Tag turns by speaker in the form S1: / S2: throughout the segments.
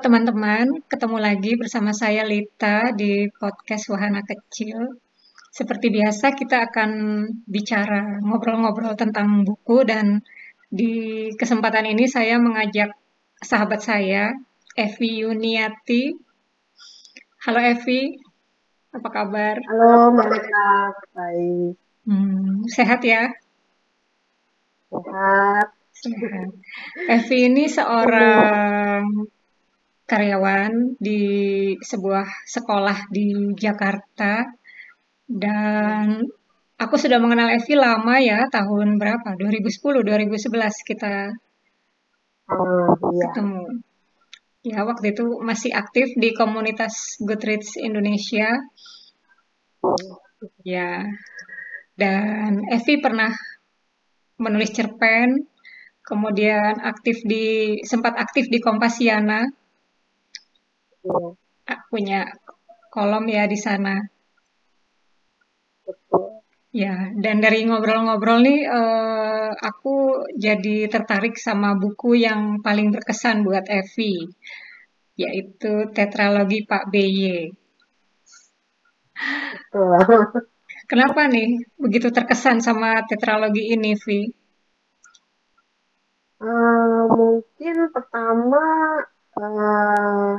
S1: Teman-teman, ketemu lagi bersama saya Lita di podcast Wahana Kecil. Seperti biasa kita akan bicara ngobrol-ngobrol tentang buku dan di kesempatan ini saya mengajak sahabat saya, Evi Yuniati. Halo Evi, apa kabar?
S2: Halo Mbak Lita, baik.
S1: Hmm, sehat ya?
S2: Sehat.
S1: Sehat. Evi ini seorang karyawan di sebuah sekolah di Jakarta dan aku sudah mengenal Evi lama ya, tahun berapa? 2010, 2011 kita
S2: Oh, iya.
S1: ketemu. Ya, waktu itu masih aktif di komunitas Goodreads Indonesia. Ya, dan Evi pernah menulis cerpen, kemudian aktif di sempat aktif di Kompasiana, Ah, punya kolom ya di sana.
S2: betul.
S1: Ya, dan dari ngobrol-ngobrol nih, eh, aku jadi tertarik sama buku yang paling berkesan buat Evi, yaitu Tetralogi Pak BY.
S2: Betul.
S1: Kenapa nih begitu terkesan sama tetralogi ini, Vi?
S2: Eh, mungkin pertama, eh,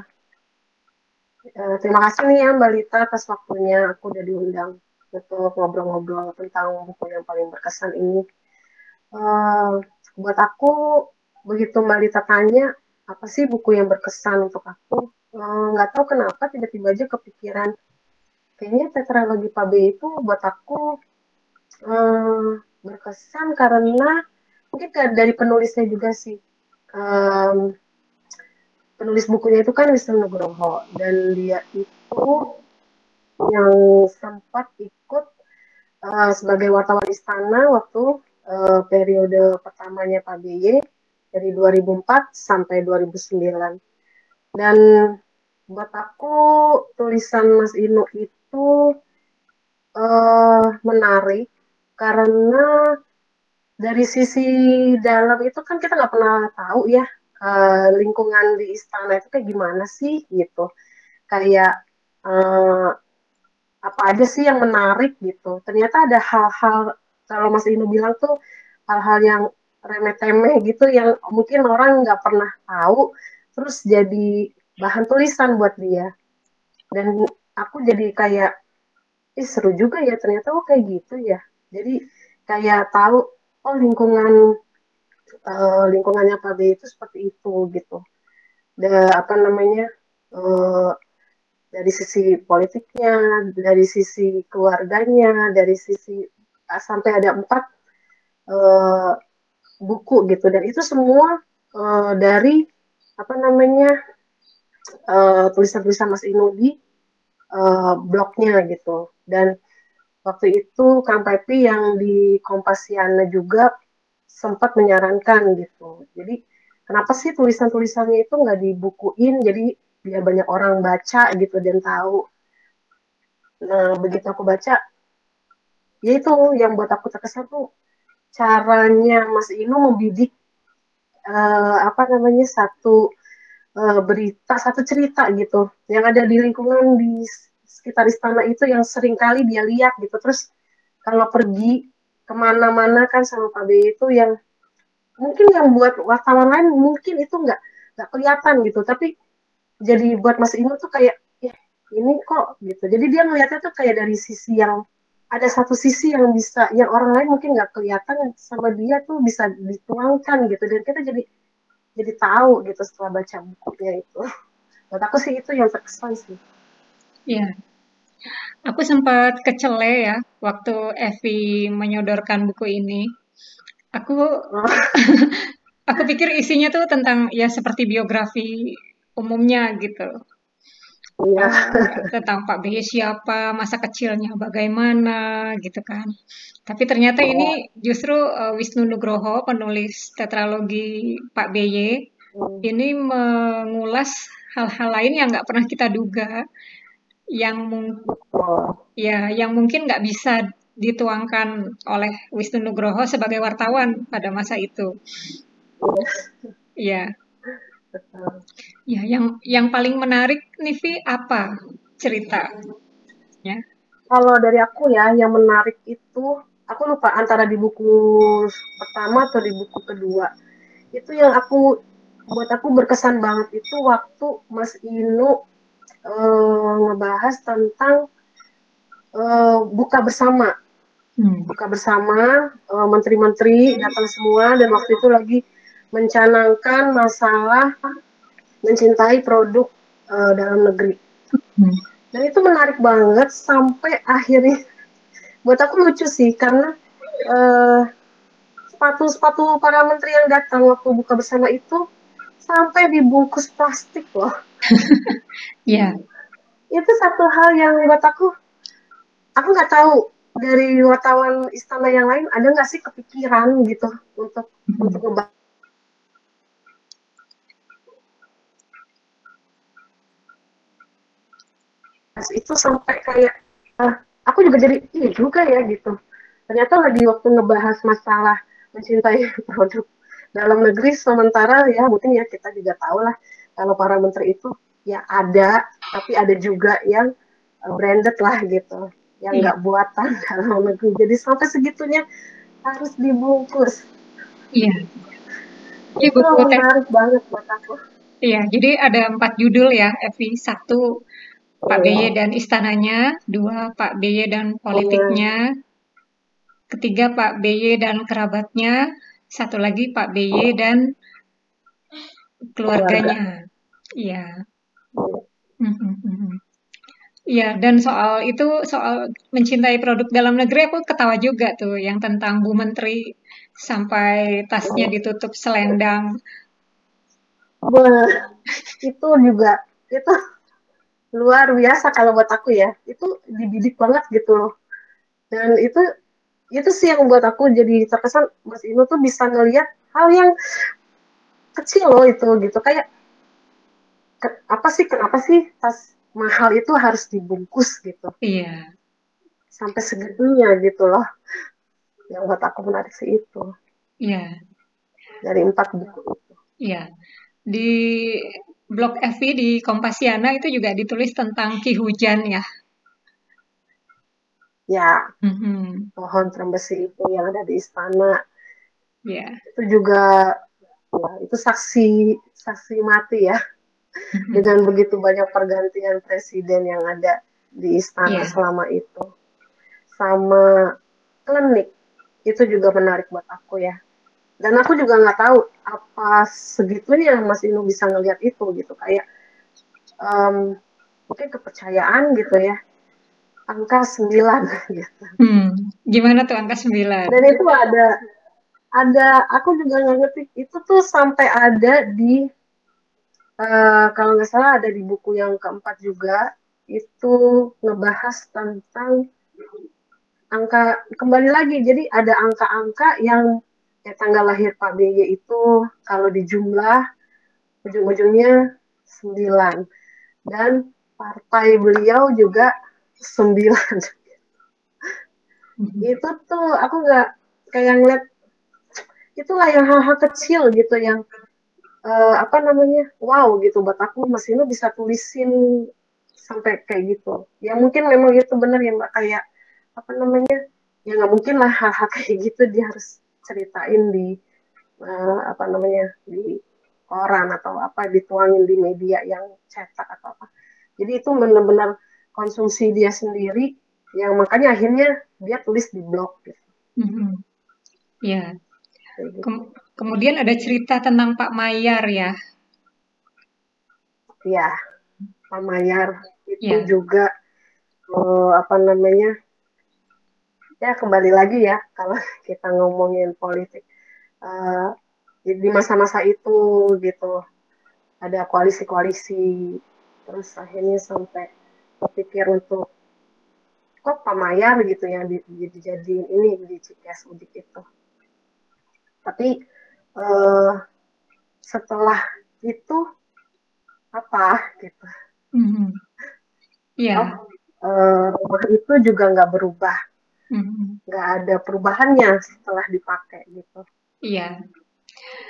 S2: eh, terima kasih nih ya Mbak Lita atas waktunya aku udah diundang untuk ngobrol-ngobrol tentang buku yang paling berkesan ini. Eh, buat aku, begitu Mbak Lita tanya, apa sih buku yang berkesan untuk aku? Eh, Nggak tahu kenapa tiba-tiba aja kepikiran kayaknya tetralogi Pabe itu buat aku eh, berkesan karena mungkin dari penulisnya juga sih. Em, penulis bukunya itu kan Wisnu Nugroho dan dia itu yang sempat ikut eh, sebagai wartawan istana waktu eh, periode pertamanya Pak BY dari 2004 sampai 2009. Dan buat aku tulisan Mas Inu itu eh, menarik karena dari sisi dalam itu kan kita nggak pernah tahu ya eh, lingkungan di istana itu kayak gimana sih gitu. Kayak eh, apa aja sih yang menarik gitu. Ternyata ada hal-hal kalau Mas Inu bilang tuh hal-hal yang remeh-temeh gitu yang mungkin orang nggak pernah tahu terus jadi bahan tulisan buat dia. Dan aku jadi kayak Ih, seru juga ya ternyata oh kayak gitu ya. Jadi kayak tahu oh lingkungan eh, lingkungannya Pak B itu seperti itu gitu. Dan apa namanya eh, dari sisi politiknya, dari sisi keluarganya, dari sisi ah, sampai ada empat eh, buku gitu. Dan itu semua eh, dari apa namanya tulisan-tulisan Mas Inu di eh, blognya gitu. Dan waktu itu Kang Pepi yang di Kompasiana juga sempat menyarankan gitu. Jadi kenapa sih tulisan-tulisannya itu nggak dibukuin jadi biar banyak orang baca gitu dan tahu. Nah begitu aku baca, ya itu yang buat aku terkesan tuh caranya Mas Inu membidik eh, apa namanya satu eh, berita, satu cerita gitu yang ada di lingkungan di sekitar istana itu yang sering kali dia lihat gitu. Terus kalau pergi ke mana-mana kan sama Pak itu yang mungkin yang buat wartawan lain mungkin itu nggak nggak kelihatan gitu. Tapi jadi buat Mas Inu tuh kayak ya ini kok gitu. Jadi dia ngelihatnya tuh kayak dari sisi yang ada satu sisi yang bisa yang orang lain mungkin nggak kelihatan sama dia tuh bisa dituangkan gitu. Dan kita jadi jadi tahu gitu setelah baca bukunya itu. Buat aku sih itu yang terkesan sih.
S1: Ya, aku sempat kecele ya waktu Evi menyodorkan buku ini. Aku aku pikir isinya tuh tentang ya seperti biografi umumnya gitu.
S2: iya
S1: tentang Pak BY siapa, masa kecilnya bagaimana gitu kan. Tapi ternyata ini justru eh, Wisnu Nugroho, penulis tetralogi Pak BY,
S2: Hmm,
S1: ini mengulas hal-hal lain yang nggak pernah kita duga, yang mung-
S2: betul.
S1: ya yang mungkin nggak bisa dituangkan oleh Wisnu Nugroho sebagai wartawan pada masa itu. Ya. Ya, yang yang paling menarik nih Vi apa cerita? Ya.
S2: Kalau dari aku ya, yang menarik itu aku lupa antara di buku pertama atau di buku kedua. Itu yang aku buat aku berkesan banget itu waktu Mas Inu uh, ngebahas tentang uh, buka bersama. Hmm. Buka bersama uh, menteri-menteri datang semua dan waktu itu lagi mencanangkan masalah mencintai produk uh, dalam negeri. Hmm. Dan itu menarik banget sampai akhirnya buat aku lucu sih karena uh, sepatu-sepatu para menteri yang datang waktu buka bersama itu sampai dibungkus plastik loh.
S1: Iya. yeah.
S2: Itu satu hal yang buat aku, aku nggak tahu dari wartawan istana yang lain ada nggak sih kepikiran gitu untuk mm -hmm. untuk ngebahas itu sampai kayak uh, aku juga jadi iya juga ya gitu ternyata lagi waktu ngebahas masalah mencintai produk dalam negeri sementara ya mungkin ya kita juga tahu lah kalau para menteri itu ya ada tapi ada juga yang uh, branded lah gitu yang iya. nggak iya. buatan dalam negeri. Jadi sampai segitunya harus dibungkus.
S1: Iya.
S2: Itu menarik banget buat aku.
S1: Iya jadi ada empat judul ya Evi. Satu Pak oh. BY dan istananya. Dua Pak BY dan politiknya. Ketiga Pak BY dan kerabatnya. Satu lagi Pak BY dan keluarganya. Iya. Iya, dan soal itu soal mencintai produk dalam negeri aku ketawa juga tuh yang tentang Bu Menteri sampai tasnya ditutup selendang.
S2: Wah, itu juga itu luar biasa kalau buat aku ya. Itu dibidik banget gitu loh. Dan itu itu sih yang membuat aku jadi terkesan Mas Inu tuh bisa ngelihat hal yang kecil loh itu gitu kayak ke, apa sih kenapa sih tas mahal itu harus dibungkus gitu.
S1: Iya.
S2: Sampai segitunya gitu loh. Yang buat aku menarik sih itu.
S1: Iya.
S2: Dari empat buku. Itu
S1: iya. Di blog FV di Kompasiana itu juga ditulis tentang Ki Hujan ya.
S2: Ya. Mm-hmm. pohon trembesi itu yang ada di istana.
S1: Yeah.
S2: itu juga ya, itu saksi saksi mati ya. Dengan begitu banyak pergantian presiden yang ada di istana yeah. selama itu sama klinik itu juga menarik buat aku ya dan aku juga nggak tahu apa segitunya Mas Inu bisa ngelihat itu gitu kayak um, mungkin kepercayaan gitu ya angka 9 gitu.
S1: Hmm, gimana tuh angka 9?
S2: Dan itu ada ada aku juga nggak ngerti itu tuh sampai ada di uh, kalau nggak salah ada di buku yang keempat juga itu ngebahas tentang angka kembali lagi jadi ada angka-angka yang ya tanggal lahir Pak BY itu kalau dijumlah ujung-ujungnya 9 dan partai beliau juga sembilan mm-hmm. itu tuh aku nggak kayak ngeliat itulah yang hal-hal kecil gitu yang uh, apa namanya wow gitu buat aku Mas Ino bisa tulisin sampai kayak gitu ya mungkin memang itu benar ya mbak kayak apa namanya ya nggak mungkin lah hal-hal kayak gitu dia harus ceritain di uh, apa namanya di koran atau apa dituangin di media yang cetak atau apa jadi itu benar-benar konsumsi dia sendiri yang makanya akhirnya dia tulis di blog gitu.
S1: Mm-hmm. Ya. Gitu. Kem- kemudian ada cerita tentang Pak Mayar ya.
S2: Ya, Pak Mayar itu ya. juga uh, apa namanya? Ya kembali lagi ya kalau kita ngomongin politik uh, di masa-masa itu gitu ada koalisi-koalisi terus akhirnya sampai berpikir untuk kok pamayar gitu yang dijadiin ini di Cikes Udik itu. Tapi uh, setelah itu apa gitu?
S1: Mm-hmm. Yeah.
S2: Oh, uh, rumah itu juga nggak berubah, mm-hmm. nggak ada perubahannya setelah dipakai gitu.
S1: Iya.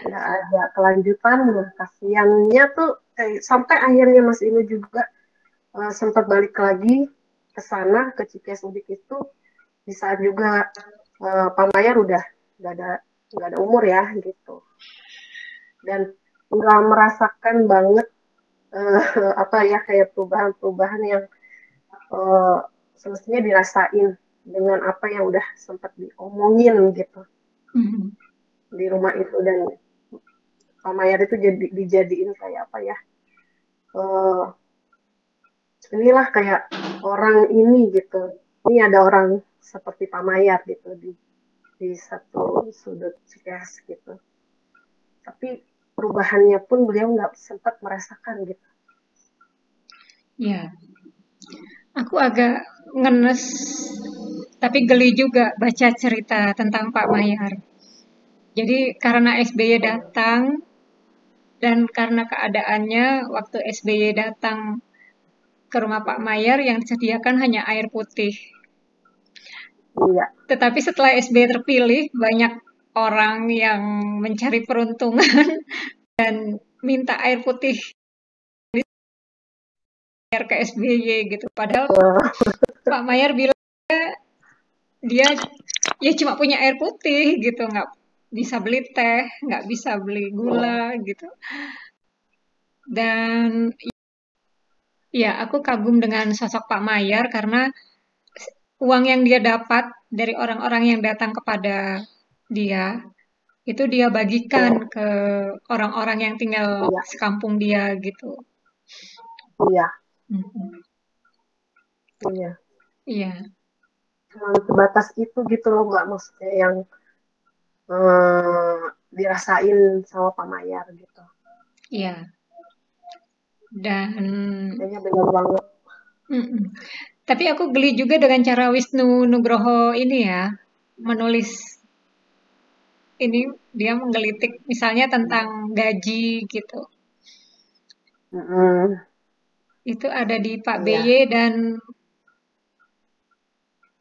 S2: nggak ada kelanjutan kasiannya tuh eh, sampai akhirnya Mas Inu juga uh, sempat balik lagi ke sana ke Cikeas Udik itu di saat juga uh, Pak Mayar udah nggak ada nggak ada umur ya gitu. Dan nggak merasakan banget uh, apa ya kayak perubahan-perubahan yang uh, semestinya dirasain dengan apa yang udah sempat diomongin gitu. Mm-hmm. di rumah itu dan Pak Mayar itu jadi dijadiin kayak apa ya uh, inilah kayak orang ini gitu. Ini ada orang seperti Pak Mayar gitu di di satu sudut Cikeas gitu. Tapi perubahannya pun beliau nggak sempat merasakan gitu.
S1: Ya. Aku agak ngenes tapi geli juga baca cerita tentang Pak Mayar jadi karena SBY datang dan karena keadaannya waktu SBY datang ke rumah Pak Mayer yang disediakan hanya air putih. Iya. Tetapi setelah SBY terpilih, banyak orang yang mencari peruntungan dan minta air putih ke SBY gitu. Padahal oh. Pak Mayer bilang dia ya cuma punya air putih gitu, nggak bisa beli teh, nggak bisa beli gula gitu. Dan ya aku kagum dengan sosok Pak Mayer karena uang yang dia dapat dari orang-orang yang datang kepada dia itu dia bagikan ke orang-orang yang tinggal ya. sekampung dia gitu.
S2: Iya. Mm-hmm. Iya.
S1: Iya.
S2: Sebatas itu gitu loh mbak maksudnya yang hmm, dirasain sama Pak Mayar gitu.
S1: Iya. Dan
S2: kayaknya benar banget.
S1: Mm-mm. Tapi aku geli juga dengan cara Wisnu Nugroho ini ya, menulis ini dia menggelitik misalnya tentang gaji gitu.
S2: Mm-mm.
S1: Itu ada di Pak yeah. BY dan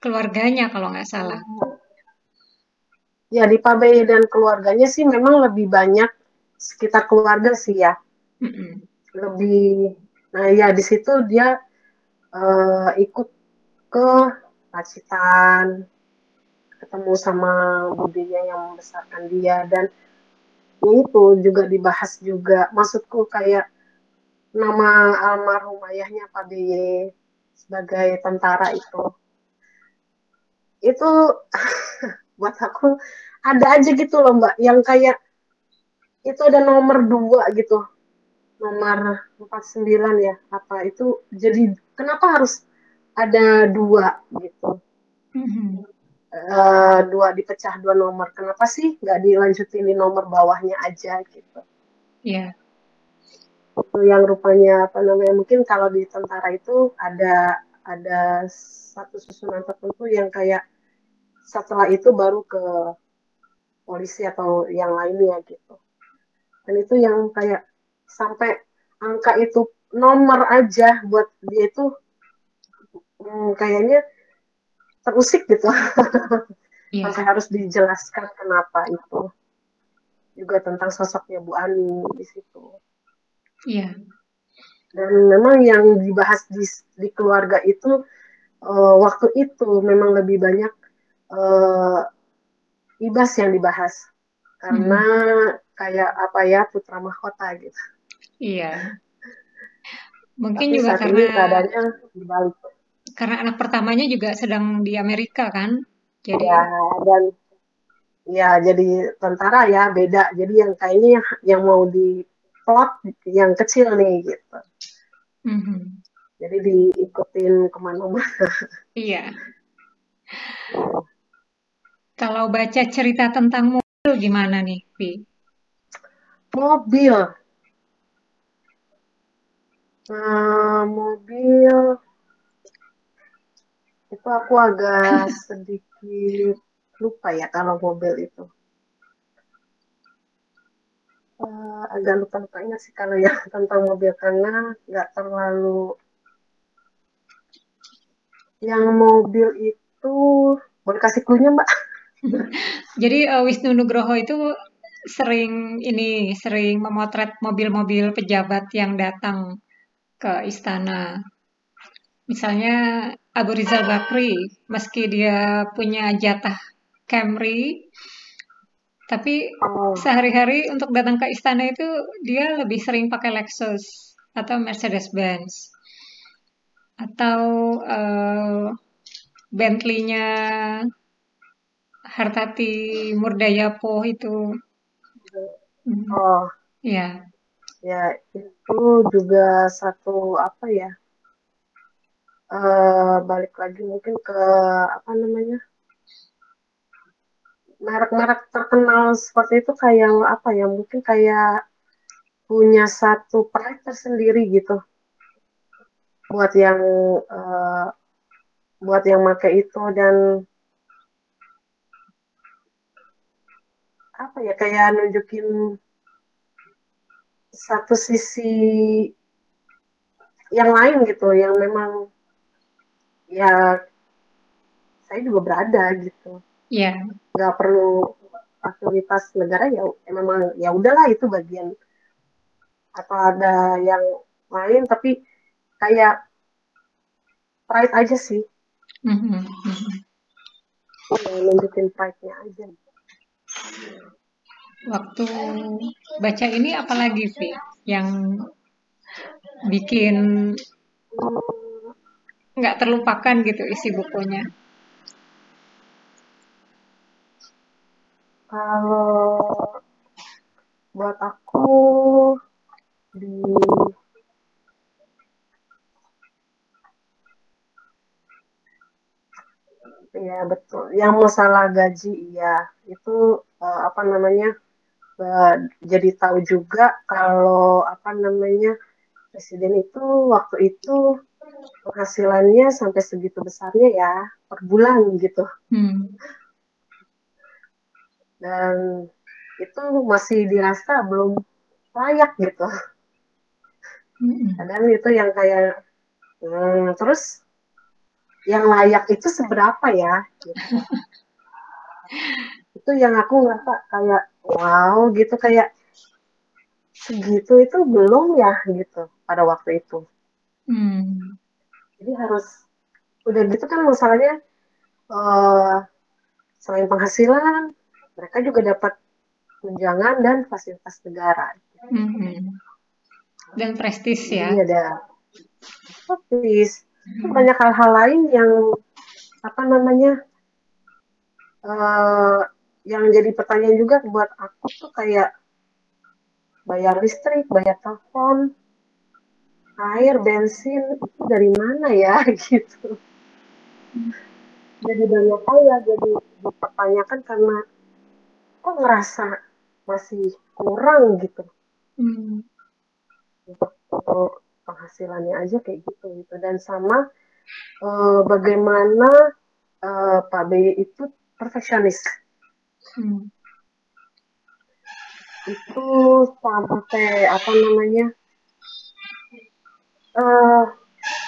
S1: keluarganya kalau nggak salah.
S2: Ya di Pak BY dan keluarganya sih memang lebih banyak sekitar keluarga sih ya. Mm-mm lebih nah ya di situ dia uh, ikut ke Pacitan ketemu sama budinya yang membesarkan dia dan itu juga dibahas juga. Maksudku kayak nama almarhum ayahnya Pak BY sebagai tentara itu. Itu buat aku ada aja gitu loh mbak. Yang kayak itu ada nomor dua gitu. Nomor 49 ya apa itu jadi kenapa harus ada dua gitu mm-hmm. uh, dua dipecah dua nomor kenapa sih nggak dilanjutin di nomor bawahnya aja gitu
S1: Iya.
S2: Yeah. itu yang rupanya apa namanya mungkin kalau di tentara itu ada ada satu susunan tertentu yang kayak setelah itu baru ke polisi atau yang lainnya gitu dan itu yang kayak sampai angka itu nomor aja buat dia itu hmm, kayaknya terusik gitu yeah. sampai harus dijelaskan kenapa itu juga tentang sosoknya Bu Ani di situ.
S1: Iya. Yeah.
S2: Dan memang yang dibahas di, di keluarga itu uh, waktu itu memang lebih banyak uh, ibas yang dibahas karena hmm. kayak apa ya putra mahkota gitu.
S1: Iya. Mungkin Tapi juga karena keadaannya. Karena anak pertamanya juga sedang di Amerika kan,
S2: jadi. Ya dan ya jadi tentara ya beda. Jadi yang kayaknya yang, yang mau di plot yang kecil nih gitu. Mm-hmm. Jadi diikutin ke mana-mana.
S1: Iya. Kalau baca cerita tentang mobil gimana nih, Pi?
S2: Mobil, Nah, mobil. Itu aku agak sedikit lupa ya kalau mobil itu. Uh, agak lupa-lupa ingat sih kalau ya tentang mobil karena nggak terlalu yang mobil itu boleh kasih klunya mbak?
S1: Jadi uh, Wisnu Nugroho itu sering ini sering memotret mobil-mobil pejabat yang datang ke istana. Misalnya Abu Rizal Bakri, meski dia punya jatah Camry, tapi
S2: Oh,
S1: sehari-hari untuk datang ke istana itu dia lebih sering pakai Lexus atau Mercedes-Benz atau uh, Bentley-nya Hartati Murdayapo itu.
S2: Oh,
S1: ya,
S2: ya itu juga satu apa ya? eh balik lagi mungkin ke apa namanya? Merek-merek terkenal seperti itu kayak apa ya? Mungkin kayak punya satu pride tersendiri gitu buat yang eh, buat yang pakai itu dan apa ya kayak nunjukin satu sisi yang lain gitu yang memang ya saya juga berada gitu.
S1: Ya,
S2: nggak perlu aktivitas negara ya ya memang ya udahlah itu bagian. Atau ada yang lain tapi kayak pride aja sih.
S1: Mhm, mhm.
S2: ya, nunjukin pride-nya aja
S1: Waktu baca ini apalagi Vi yang bikin nggak terlupakan gitu isi bukunya.
S2: kalau buat aku di ya betul. Yang masalah gaji ya itu eh, apa namanya jadi tahu juga kalau apa namanya presiden itu waktu itu penghasilannya sampai segitu besarnya ya per bulan gitu
S1: Hmm,
S2: dan itu masih dirasa belum layak gitu
S1: mhm.
S2: kadang itu yang kayak hmm, terus yang layak itu seberapa ya gitu. itu yang aku ngerasa kayak wow gitu kayak segitu itu belum ya gitu pada waktu itu
S1: Hmm,
S2: jadi harus udah gitu kan masalahnya eh, selain penghasilan mereka juga dapat tunjangan dan fasilitas negara
S1: mhm. Dan prestis ya.
S2: jadi ada praktis
S1: Hmm,
S2: banyak hal-hal lain yang apa namanya eh, yang jadi pertanyaan juga buat aku tuh kayak bayar listrik, bayar telepon, air, bensin itu dari mana ya gitu. Jadi banyak hal ya jadi dipertanyakan karena kok ngerasa masih kurang gitu.
S1: Hmm,
S2: untuk, untuk penghasilannya aja kayak gitu gitu. Dan sama eh, bagaimana eh, Pak BY itu perfeksionis
S1: hmm,
S2: itu sampai apa namanya eh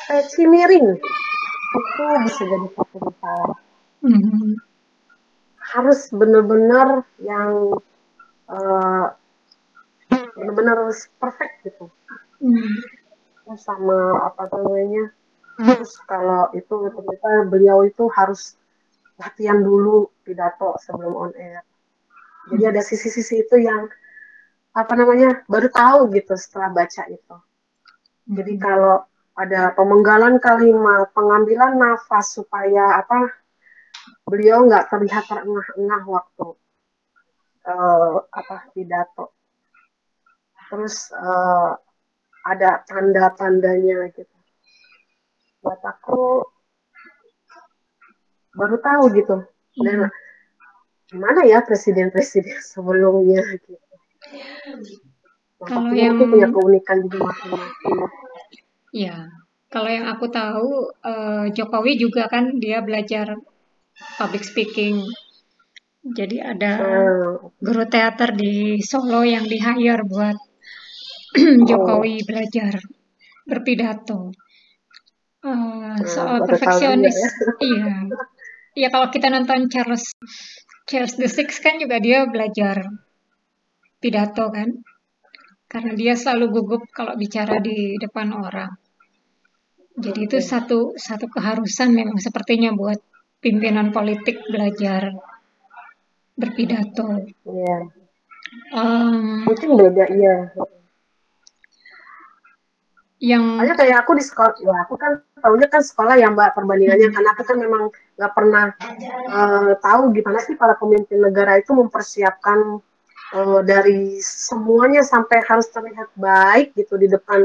S2: peci miring itu bisa jadi satu masalah
S1: mhm.
S2: harus benar-benar yang eh, benar-benar perfect gitu
S1: Hmm,
S2: sama apa namanya terus kalau itu ternyata beliau itu harus latihan dulu pidato sebelum on air. Jadi ada sisi-sisi itu yang apa namanya baru tahu gitu setelah baca itu. Jadi
S1: mhm.
S2: kalau ada pemenggalan kalimat pengambilan nafas supaya apa beliau nggak terlihat terengah-engah waktu eh, apa pidato terus eh, ada tanda-tandanya gitu. Buat aku baru tahu gitu dan
S1: Hmm.
S2: gimana ya presiden-presiden sebelumnya gitu
S1: Kalau yang
S2: punya keunikan juga masing-masing
S1: ya, kalau yang aku tahu eh, Jokowi juga kan dia belajar public speaking. Jadi ada
S2: nah,
S1: guru teater di Solo yang di hire buat
S2: oh,
S1: Jokowi belajar berpidato. Eh,
S2: nah,
S1: soal perfeksionis,
S2: ya
S1: iya. Iya kalau kita nonton Charles Charles the Six kan juga dia belajar pidato kan, karena dia selalu gugup kalau bicara di depan orang. Jadi itu satu satu keharusan memang sepertinya buat pimpinan politik belajar berpidato.
S2: Iya. Um, Mungkin beda iya.
S1: Yang
S2: Hanya kayak aku di sekolah, ya aku kan tahunya kan sekolah yang mbak perbandingannya hmm. karena aku kan memang nggak pernah uh, tahu gimana sih para pemimpin negara itu mempersiapkan uh, dari semuanya sampai harus terlihat baik gitu di depan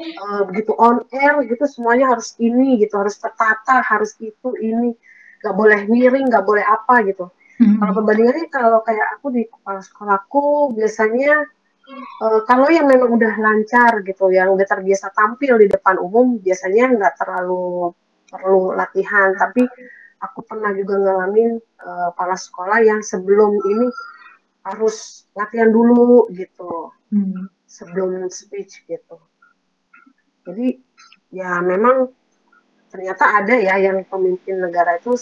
S2: uh, begitu on air gitu semuanya harus ini gitu harus tertata harus itu ini nggak boleh miring nggak boleh apa gitu hmm. kalau perbandingannya kalau kayak aku di kepala sekolahku biasanya uh, kalau yang memang udah lancar gitu yang udah terbiasa tampil di depan umum biasanya nggak terlalu perlu latihan tapi aku pernah juga ngalamin uh, kepala sekolah yang sebelum ini harus latihan dulu gitu hmm. sebelum speech gitu jadi ya memang ternyata ada ya yang pemimpin negara itu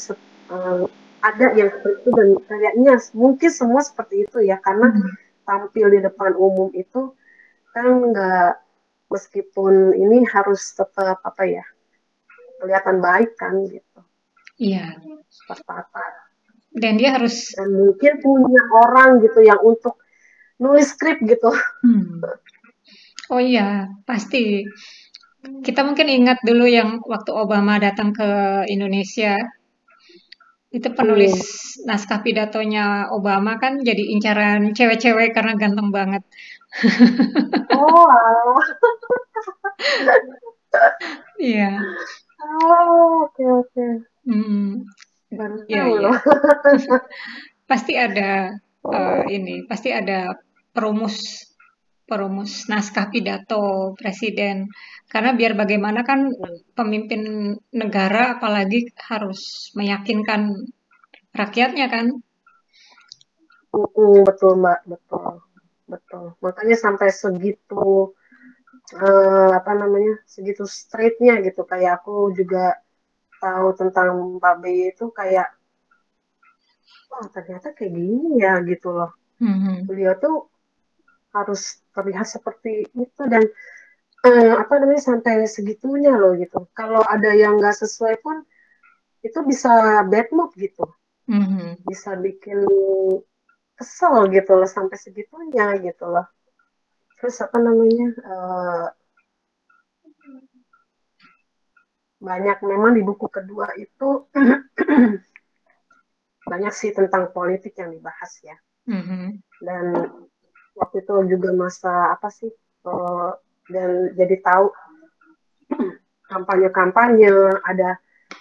S2: uh, ada yang seperti itu dan kayaknya mungkin semua seperti itu ya karena hmm. Tampil di depan umum itu kan nggak meskipun ini harus tetap apa ya kelihatan baik kan gitu.
S1: Iya.
S2: Seperti apa.
S1: Dan dia harus
S2: dan mungkin punya orang gitu yang untuk nulis skrip gitu. Hmm.
S1: Oh iya, pasti kita mungkin ingat dulu yang waktu Obama datang ke Indonesia, itu penulis hmm. naskah pidatonya Obama kan jadi incaran cewek-cewek karena ganteng banget.
S2: Oh,
S1: Iya.
S2: Oh, oke oke.
S1: Hmm. ya, ya. pasti ada uh, ini, pasti ada perumus perumus naskah pidato presiden. Karena biar bagaimana kan pemimpin negara apalagi harus meyakinkan rakyatnya kan?
S2: Uh, betul mbak. Betul. Betul. Makanya sampai segitu uh, apa namanya segitu straightnya gitu. Kayak aku juga tahu tentang Pak B itu kayak wah ternyata kayak gini ya gitu loh. Mm-hmm. beliau tuh harus terlihat seperti itu dan eh, apa namanya sampai segitunya loh gitu. Kalau ada yang nggak sesuai pun itu bisa bad mood gitu, mm-hmm. bisa bikin kesel gitu loh sampai segitunya gitu loh. Terus apa namanya uh, banyak memang di buku kedua itu banyak sih tentang politik yang dibahas ya. Mm-hmm. Dan waktu itu juga masa apa sih uh, dan jadi tahu kampanye-kampanye ada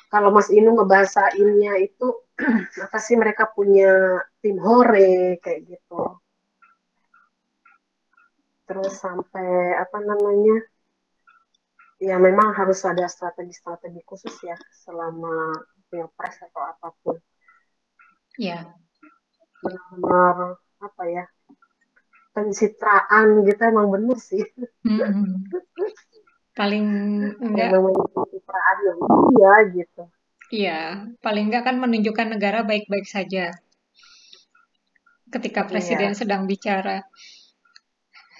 S2: kalau Mas Inu ngebahasainnya itu apa sih mereka punya tim hore kayak gitu. Terus sampai apa namanya ya memang harus ada strategi-strategi khusus ya selama pilpres atau apa pun.
S1: Ya
S2: benar apa ya pencitraan gitu emang bener sih. Hmm.
S1: Paling enggak
S2: pencitraan yang iya gitu.
S1: Iya, paling enggak kan menunjukkan negara baik-baik saja. Ketika iya. presiden iya. sedang bicara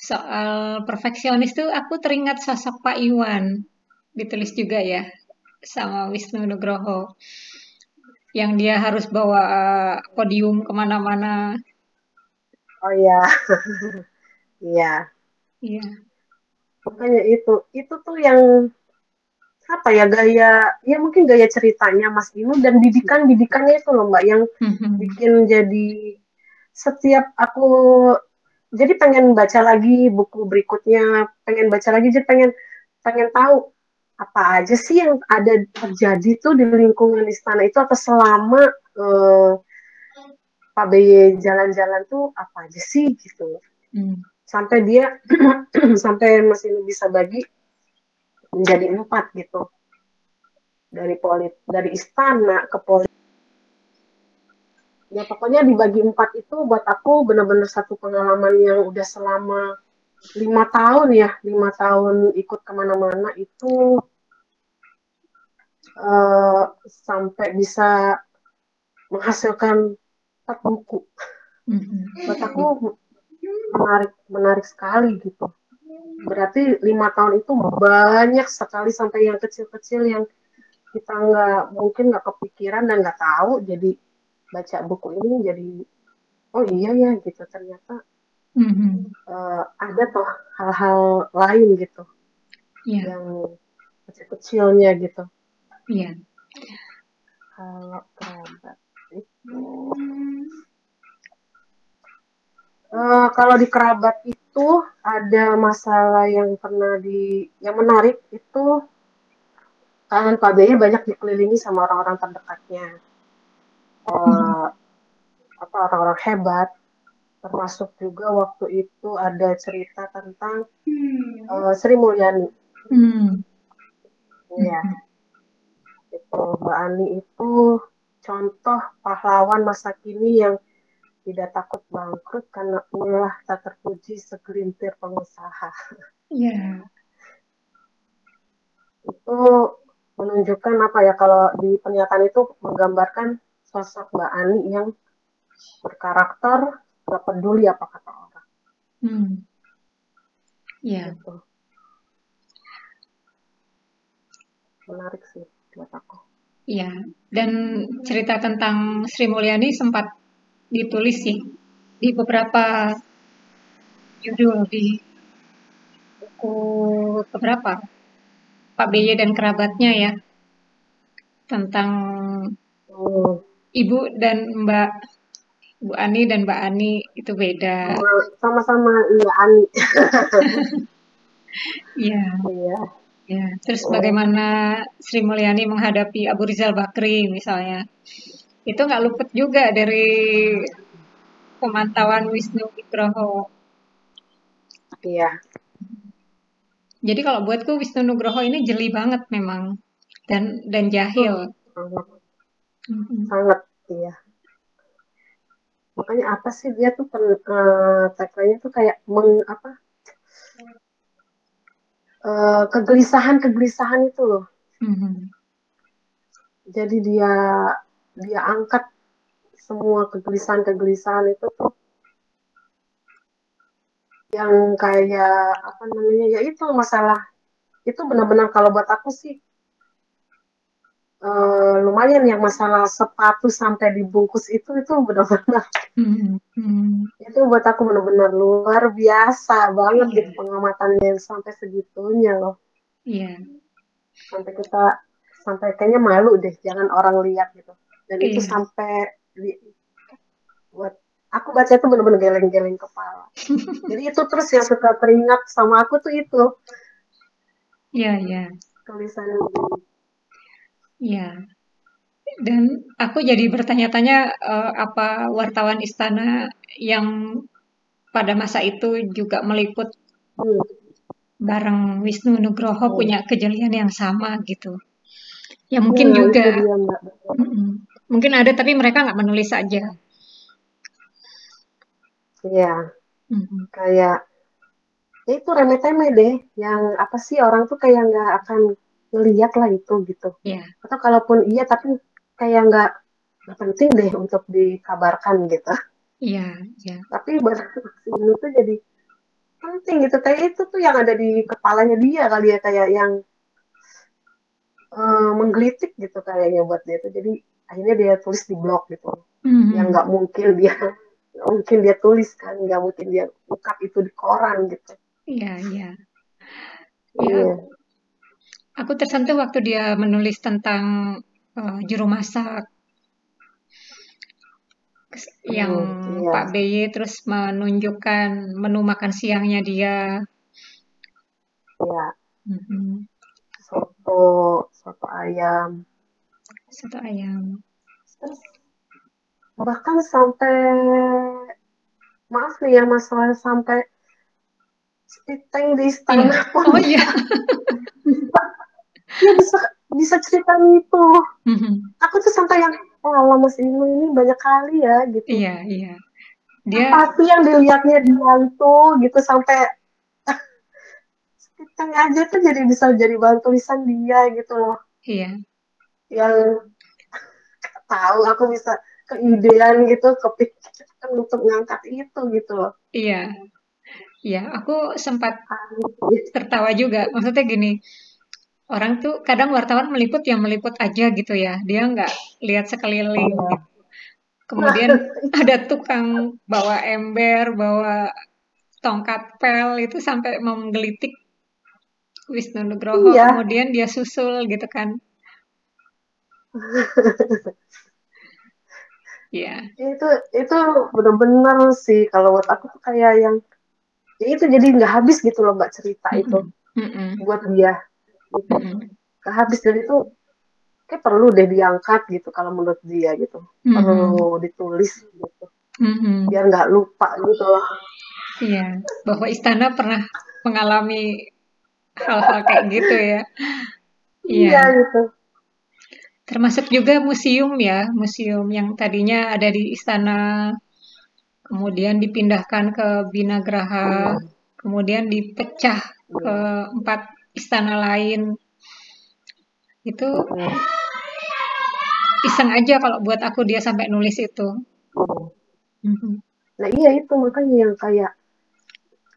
S1: soal perfeksionis tuh aku teringat sosok Pak Iwan ditulis juga ya sama Wisnu Nugroho yang dia harus bawa podium ke mana-mana
S2: Oh iya. iya.
S1: Iya.
S2: Makanya itu, itu tuh yang apa ya gaya ya mungkin gaya ceritanya Mas Inu dan didikan didikannya itu loh Mbak yang mm-hmm. bikin jadi setiap aku jadi pengen baca lagi buku berikutnya pengen baca lagi jadi pengen pengen tahu apa aja sih yang ada terjadi tuh di lingkungan istana itu atau selama uh, Pak BY jalan-jalan tuh apa aja sih gitu. Hmm. Sampai dia sampai Mas ini bisa bagi menjadi empat gitu. Dari polit dari istana ke polit. Ya pokoknya dibagi empat itu buat aku benar-benar satu pengalaman yang udah selama lima tahun ya lima tahun ikut ke mana-mana itu uh, sampai bisa menghasilkan buku. Mm-hmm. Buat aku menarik menarik sekali gitu berarti lima tahun itu banyak sekali sampai yang kecil-kecil yang kita nggak mungkin nggak kepikiran dan nggak tahu jadi baca buku ini jadi oh iya ya gitu ternyata
S1: Mhm.
S2: uh, ada toh hal-hal lain gitu
S1: Iya,
S2: yang kecil-kecilnya gitu
S1: iya.
S2: kalau kerabat Uh, kalau di kerabat itu ada masalah yang pernah di yang menarik itu kan BY banyak dikelilingi sama orang-orang terdekatnya. Uh, apa orang-orang hebat. Termasuk juga waktu itu ada cerita tentang uh, Sri Mulyani.
S1: Hmm.
S2: ya itu Mbak Ani itu contoh pahlawan masa kini yang tidak takut bangkrut karena ulah tak terpuji segelintir pengusaha.
S1: Iya.
S2: Itu menunjukkan apa ya kalau di pernyataan itu menggambarkan sosok Mbak Ani yang berkarakter gak peduli apa kata orang.
S1: Hmm. Iya.
S2: Gitu. Menarik sih buat aku.
S1: Iya. Dan cerita tentang Sri Mulyani sempat ditulis sih di beberapa judul di buku keberapa Pak BY dan kerabatnya ya tentang
S2: Hmm.
S1: Ibu dan Mbak Bu Ani dan Mbak Ani itu beda.
S2: Sama-sama iya Ani.
S1: Iya.
S2: Iya.
S1: Ya, terus bagaimana Sri Mulyani menghadapi Abu Rizal Bakri misalnya. Itu nggak luput juga dari pemantauan Wisnu Nugroho.
S2: Iya.
S1: Jadi kalau buatku Wisnu Nugroho ini jeli banget memang dan dan jahil.
S2: Sangat, sangat iya. Makanya apa sih dia tuh pen, uh, tagline-nya tuh kayak meng apa? Uh, kegelisahan-kegelisahan itu loh.
S1: Mhm.
S2: Jadi dia dia angkat semua kegelisahan-kegelisahan itu tuh yang kayak apa namanya ya itu masalah itu benar-benar kalau buat aku sih uh, lumayan yang masalah sepatu sampai dibungkus itu itu benar-benar
S1: Mhm. Mhm.
S2: itu buat aku benar-benar luar biasa banget
S1: Iya.
S2: gitu pengamatannya sampai segitunya loh
S1: Iya.
S2: sampai kita sampai kayaknya malu deh jangan orang lihat gitu dan itu
S1: Iya.
S2: sampai di, buat aku baca itu benar-benar geleng-geleng kepala jadi itu terus yang suka teringat sama aku tuh itu
S1: Iya, iya.
S2: tulisan
S1: Iya. Dan aku jadi bertanya-tanya eh, apa wartawan istana yang pada masa itu juga meliput
S2: hmm,
S1: bareng Wisnu Nugroho
S2: Hmm.
S1: punya kejelian yang sama gitu. Ya mungkin
S2: Iya,
S1: juga.
S2: dia mbak.
S1: Mungkin ada tapi mereka nggak menulis aja.
S2: Iya,
S1: Mm-mm.
S2: kayak ya itu remeh-temeh deh yang apa sih orang tuh kayak nggak akan ngeliat lah itu gitu
S1: Iya.
S2: atau kalaupun iya tapi kayak nggak penting deh untuk dikabarkan gitu
S1: Iya, iya.
S2: tapi buat ini tuh jadi penting gitu kayak itu tuh yang ada di kepalanya dia kali ya kayak yang eh, menggelitik gitu kayaknya buat dia tuh jadi akhirnya dia tulis di blog gitu
S1: Mhm.
S2: yang nggak mungkin dia nggak mungkin dia tulis kan nggak mungkin dia ungkap itu di koran gitu
S1: Iya, iya. Ya,
S2: iya
S1: aku tersentuh waktu dia menulis tentang eh, juru masak Kes- yang
S2: Hmm, iya.
S1: Pak BY terus menunjukkan menu makan siangnya dia.
S2: iya
S1: Mhm.
S2: soto soto ayam
S1: Soto ayam.
S2: terus bahkan sampai maaf nih ya masalah sampai tank di istana
S1: Iya.
S2: pun
S1: Oh iya.
S2: dia bisa bisa cerita itu
S1: Mhm.
S2: aku tuh sampai yang oh Mas Inu ini banyak kali ya gitu
S1: Iya, iya. Dia
S2: apa sih yang dilihatnya dia itu gitu sampai tank aja tuh jadi bisa jadi bahan tulisan dia gitu loh
S1: iya.
S2: yang tahu aku bisa keidean gitu kepikiran untuk ngangkat itu gitu loh
S1: Iya. Ya, aku sempat tertawa juga. Maksudnya gini, orang tuh kadang wartawan meliput yang meliput aja gitu ya. Dia nggak lihat sekeliling
S2: Iya.
S1: gitu. Kemudian ada tukang bawa ember, bawa tongkat pel itu sampai mau menggelitik Wisnu Nugroho.
S2: Iya.
S1: Kemudian dia susul gitu kan. Iya.
S2: itu itu benar-benar sih kalau buat aku tuh kayak yang ya itu jadi nggak habis gitu loh mbak cerita itu
S1: Mm-mm.
S2: buat dia gitu.
S1: Mm-mm.
S2: nggak habis dan itu kayak perlu deh diangkat gitu kalau menurut dia gitu
S1: Mm-mm.
S2: perlu ditulis gitu
S1: Mm-mm.
S2: biar nggak lupa gitu loh
S1: Iya, bahwa istana pernah mengalami hal-hal kayak gitu ya. Iya.
S2: iya gitu
S1: Termasuk juga museum ya, museum yang tadinya ada di istana, kemudian dipindahkan ke Binagraha, kemudian dipecah ke empat istana lain. Itu iseng aja kalau buat aku dia sampai nulis itu. Mhm.
S2: nah iya itu makanya yang kayak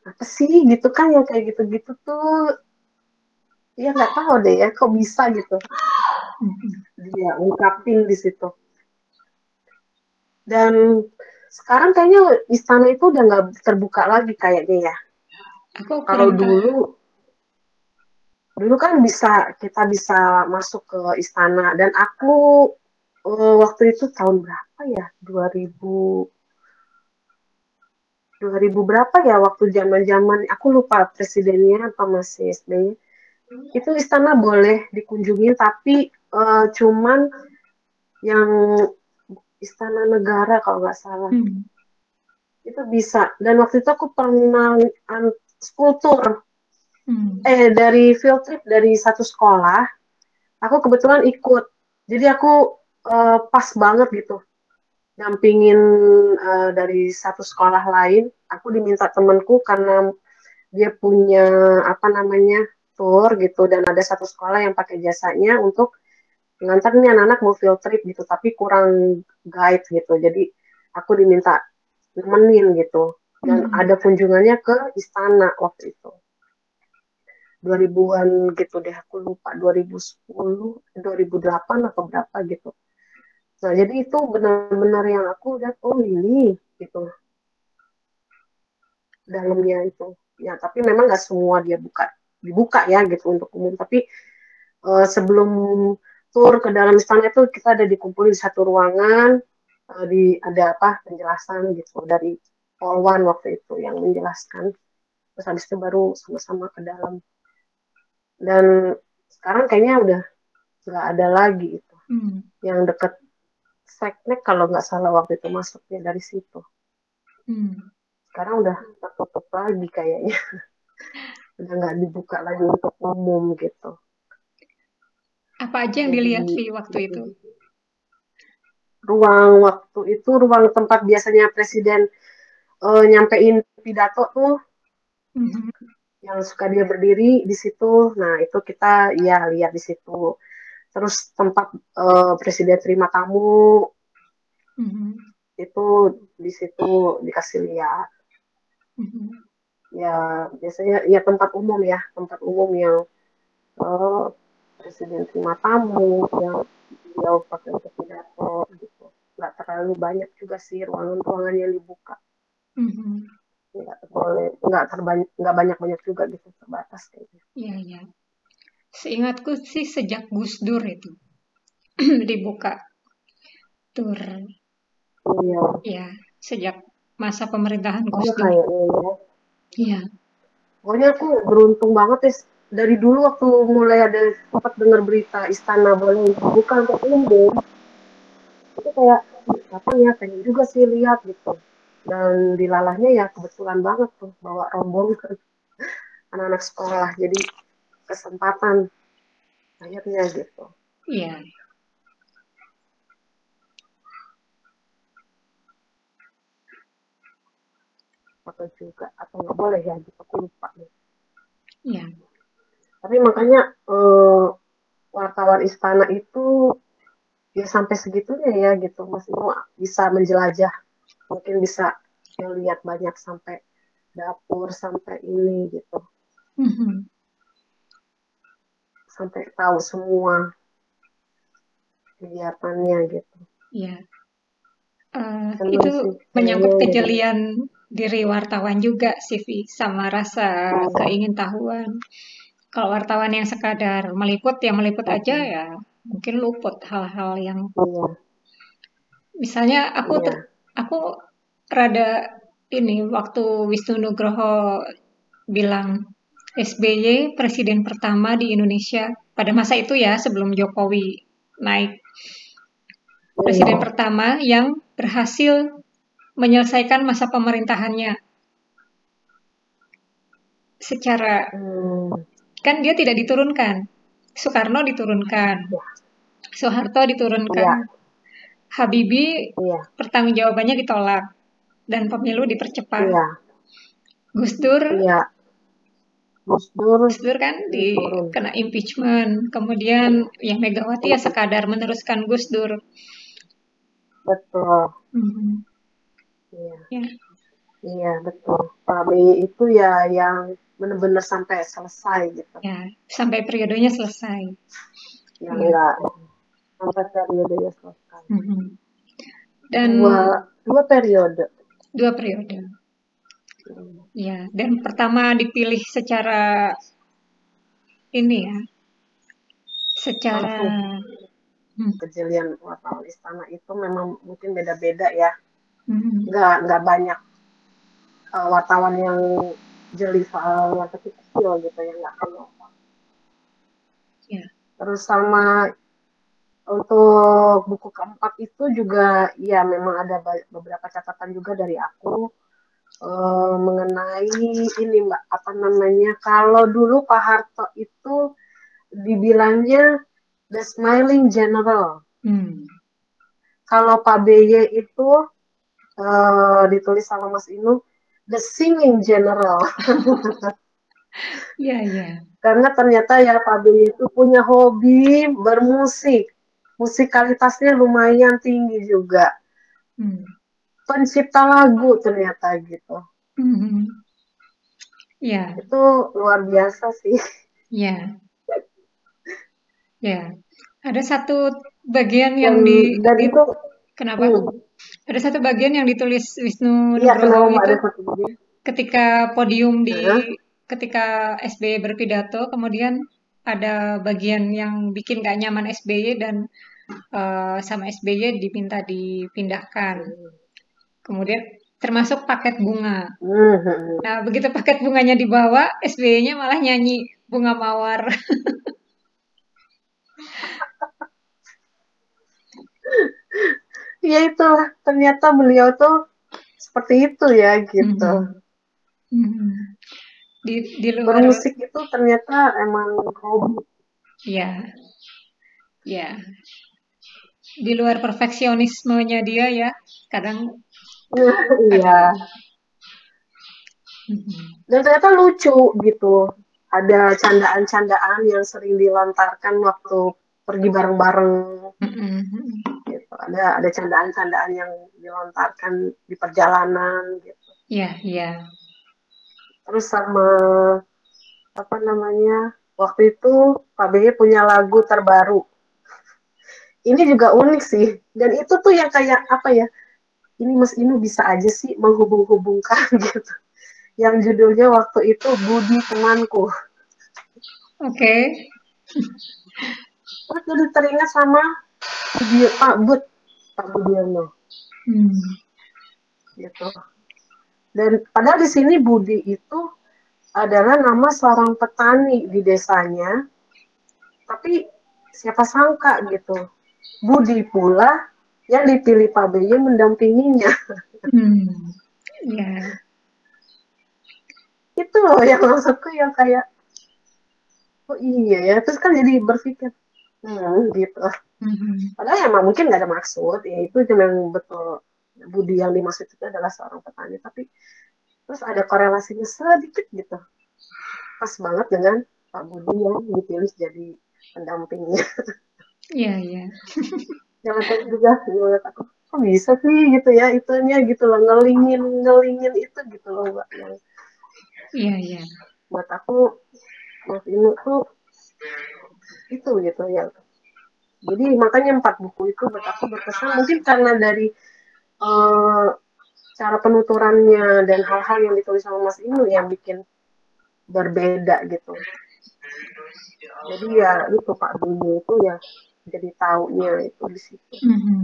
S2: apa sih gitu kan yang kayak gitu-gitu tuh ya nggak tahu deh ya kok bisa gitu
S1: Mhm.
S2: dia ungkapin di situ dan sekarang kayaknya istana itu udah nggak terbuka lagi kayaknya ya
S1: Aku
S2: kalau dulu dulu kan bisa kita bisa masuk ke istana. Dan aku eh, waktu itu tahun berapa ya? 2000 2000 berapa ya waktu zaman zaman aku lupa presidennya apa masih SBY itu istana boleh dikunjungi tapi eh, cuman yang istana negara kalau nggak salah.
S1: Hmm.
S2: itu bisa. Dan waktu itu aku pernah tour
S1: Hmm.
S2: eh dari field trip dari satu sekolah aku kebetulan ikut. Jadi aku eh, pas banget gitu. Dampingin eh, dari satu sekolah lain aku diminta temanku karena dia punya apa namanya tour gitu. Dan ada satu sekolah yang pakai jasanya untuk ngantar nih anak-anak mau field trip gitu tapi kurang guide gitu. Jadi aku diminta nemenin gitu. Dan
S1: Hmm.
S2: ada kunjungannya ke istana waktu itu 2000-an gitu deh aku lupa 2010 2008 atau berapa gitu. Nah jadi itu benar-benar yang aku lihat oh ini gitu. Dalamnya itu. Ya tapi memang nggak semua dia buka dibuka ya gitu untuk umum. Tapi eh, sebelum tur ke dalam istana itu kita ada dikumpulin di satu ruangan eh, di ada apa penjelasan gitu dari Polwan waktu itu yang menjelaskan. Terus habis itu baru sama-sama ke dalam dan sekarang kayaknya udah nggak ada lagi itu
S1: Hmm.
S2: yang deket seknek kalau nggak salah waktu itu masuknya dari situ
S1: Hmm.
S2: sekarang udah tertutup lagi kayaknya udah nggak dibuka lagi untuk umum gitu
S1: Apa aja yang dilihat Vi waktu itu?
S2: ruang waktu itu ruang tempat biasanya presiden eh, nyampein pidato tuh
S1: Mhm.
S2: Yang suka dia berdiri di situ. Nah itu kita ya lihat di situ. Terus tempat eh, presiden terima tamu.
S1: Mhm.
S2: itu di situ dikasih lihat.
S1: Mhm.
S2: ya biasanya ya tempat umum ya. Tempat umum yang eh, presiden terima tamu yang dia pakai untuk pidato gitu. Nggak terlalu banyak juga sih ruangan-ruangan yang dibuka.
S1: Mhm.
S2: Nggak boleh nggak terbanyak nggak banyak banyak juga gitu terbatas kayaknya
S1: Iya, iya. Seingatku sih sejak Gus Dur itu dibuka tur.
S2: iya
S1: Ya, sejak masa pemerintahan
S2: iya
S1: Gus Dur.
S2: kayaknya ya
S1: Iya.
S2: pokoknya aku beruntung banget ya dari dulu waktu mulai ada sempat dengar berita istana boleh buka untuk umum itu kayak apa ya pengen juga sih lihat gitu dan dilalahnya ya kebetulan banget tuh bawa rombongan anak-anak sekolah. Jadi kesempatan akhirnya gitu.
S1: Iya.
S2: foto juga atau nggak boleh ya gitu. Aku lupa nih
S1: Iya.
S2: tapi makanya eh, wartawan istana itu ya sampai segitunya ya gitu. Masih mau bisa menjelajah mungkin bisa lihat banyak sampai dapur sampai ini gitu
S1: Mhm.
S2: sampai tahu semua kegiatannya gitu
S1: Iya. Eh,
S2: Senang
S1: itu
S2: sih,
S1: menyangkut
S2: kayaknya.
S1: kejelian diri wartawan juga sih, sama rasa
S2: Oh.
S1: keingintahuan. Kalau wartawan yang sekadar meliput, ya meliput aja ya mungkin luput hal-hal yang
S2: iya
S1: misalnya aku
S2: Iya.
S1: Aku rada ini waktu Wisnu Nugroho bilang SBY presiden pertama di Indonesia pada masa itu ya sebelum Jokowi naik. Presiden
S2: Iya.
S1: pertama yang berhasil menyelesaikan masa pemerintahannya. Secara
S2: Hmm,
S1: kan dia tidak diturunkan. Soekarno diturunkan. Soeharto diturunkan Habibie
S2: iya.
S1: pertanggungjawabannya ditolak dan pemilu dipercepat.
S2: Iya.
S1: Gus Dur?
S2: Iya. Gus Dur
S1: Gus Dur kan di kena impeachment. Kemudian yang Megawati ya sekadar meneruskan Gus Dur.
S2: Betul.
S1: Mhm.
S2: iya.
S1: Ya.
S2: Iya betul. Pak itu ya yang benar-benar sampai selesai gitu.
S1: Ya sampai periodenya selesai.
S2: Yang
S1: Iya.
S2: Enggak sampai periodenya selesai
S1: Mhm. dan
S2: dua dua periode
S1: dua periode
S2: Hmm.
S1: ya dan pertama dipilih secara ini ya secara Hmm.
S2: kejelian wartawan istana itu memang mungkin beda-beda ya
S1: Mhm.
S2: nggak nggak banyak uh, wartawan yang jeli soal yang kecil gitu ya nggak kayak
S1: Ya.
S2: terus sama untuk buku keempat itu juga ya memang ada beberapa catatan juga dari aku eh, mengenai ini mbak apa namanya kalau dulu Pak Harto itu dibilangnya the smiling general.
S1: Hmm.
S2: kalau Pak BY itu eh, ditulis sama Mas Inu the singing general.
S1: Ya ya
S2: karena ternyata ya Pak BY itu punya hobi bermusik musikalitasnya lumayan tinggi juga.
S1: Hmm.
S2: pencipta lagu ternyata gitu.
S1: Mhm. ya.
S2: Itu luar biasa sih.
S1: Ya. Ya. Ada satu bagian
S2: dan,
S1: yang di,
S2: dan
S1: di-
S2: itu
S1: kenapa?
S2: hmm,
S1: ada satu bagian yang ditulis Wisnu
S2: iya
S1: Nugroho
S2: Mbak,
S1: itu
S2: bagian?
S1: ketika podium di ketika SBY berpidato kemudian ada bagian yang bikin gak nyaman SBY dan eh, sama SBY diminta dipindahkan. Kemudian termasuk paket bunga.
S2: Hmm, hmm, hmm.
S1: nah begitu paket bunganya dibawa SBY-nya malah nyanyi bunga mawar.
S2: Ya itulah ternyata beliau tuh seperti itu ya gitu.
S1: Mhm. Mhm. di di luar
S2: bermusik itu ternyata emang hobi.
S1: Ya ya di luar perfeksionismenya dia ya kadang
S2: iya
S1: Mhm.
S2: dan ternyata lucu gitu. Ada candaan-candaan yang sering dilontarkan waktu pergi bareng-bareng. Gitu. Ada ada candaan-candaan yang dilontarkan di perjalanan gitu.
S1: Ya ya
S2: terus sama apa namanya waktu itu Pak BY punya lagu terbaru ini juga unik sih. Dan itu tuh yang kayak apa ya ini Mas Inu bisa aja sih menghubung-hubungkan gitu. Yang judulnya waktu itu Budi temanku.
S1: Oke.
S2: Terus jadi teringat sama video Pak Bud. Pak Budiono.
S1: Hmm.
S2: gitu. Dan padahal di sini Budi itu adalah nama seorang petani di desanya. Tapi siapa sangka gitu Budi pula yang dipilih Pak BY mendampinginya.
S1: Hmm. ya.
S2: Itu loh yang maksudku yang kayak oh iya ya terus kan jadi berpikir hmm gitu.
S1: Mhm.
S2: padahal emang mungkin nggak ada maksud ya itu memang betul. Budi yang dimaksud itu adalah seorang petani tapi terus ada korelasinya sedikit gitu. Pas banget dengan Pak Budi yang dipilih jadi pendampingnya
S1: ya ya
S2: jangan tahu juga menurut aku kok bisa sih gitu ya itunya gitu loh ngelingin ngelingin itu gitu loh mbak
S1: Iya, iya.
S2: Buat aku Mas Inu tuh itu gitu ya. Jadi makanya empat buku itu buat aku berkesan mungkin karena dari uh, cara penuturannya dan hal-hal yang ditulis sama Mas Inu yang bikin berbeda gitu. Jadi ya itu Pak Dulu itu ya jadi taunya itu di situ.
S1: Iya, mm -hmm.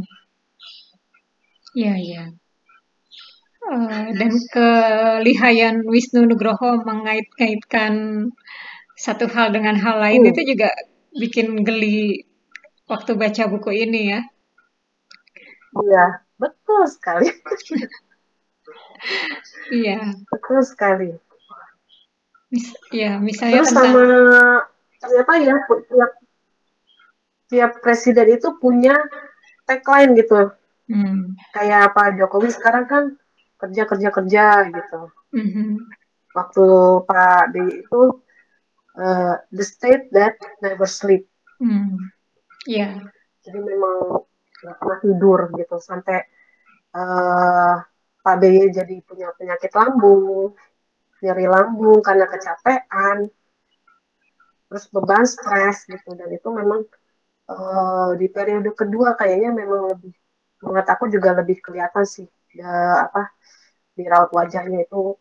S1: iya. Uh, dan kelihayan Wisnu Nugroho mengait-ngaitkan satu hal dengan hal lain hmm. itu juga bikin geli waktu baca buku ini ya.
S2: Iya, betul sekali.
S1: iya.
S2: Betul sekali.
S1: Mis ya, misalnya
S2: Terus tentang... sama ternyata ya tiap tiap presiden itu punya tagline gitu. Hmm. Kayak Pak Jokowi sekarang kan kerja kerja kerja gitu. Mm-hmm. Waktu Pak B itu uh, the state that never sleep.
S1: Mm. Iya. Yeah.
S2: Jadi memang nggak pernah tidur gitu sampai uh, Pak B jadi punya penyakit lambung, nyeri lambung karena kecapean, terus beban stres gitu dan itu memang uh, di periode kedua kayaknya memang lebih menurut aku juga lebih kelihatan sih ya, apa di raut wajahnya itu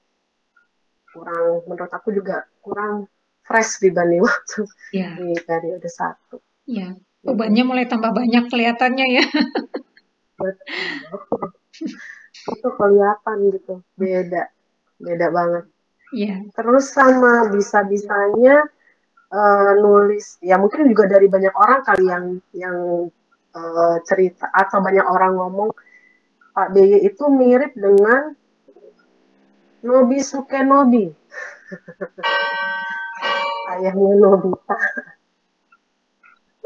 S2: kurang menurut aku juga kurang fresh dibanding waktu yeah. di periode satu.
S1: Iya, yeah. bebannya mulai tambah banyak kelihatannya ya.
S2: itu kelihatan gitu, beda, beda banget.
S1: Iya. Yeah.
S2: Terus sama bisa-bisanya uh, nulis, ya mungkin juga dari banyak orang kali yang yang uh, cerita atau banyak orang ngomong Pak BY itu mirip dengan Nobi Sukenobi. Ayahnya Nobita.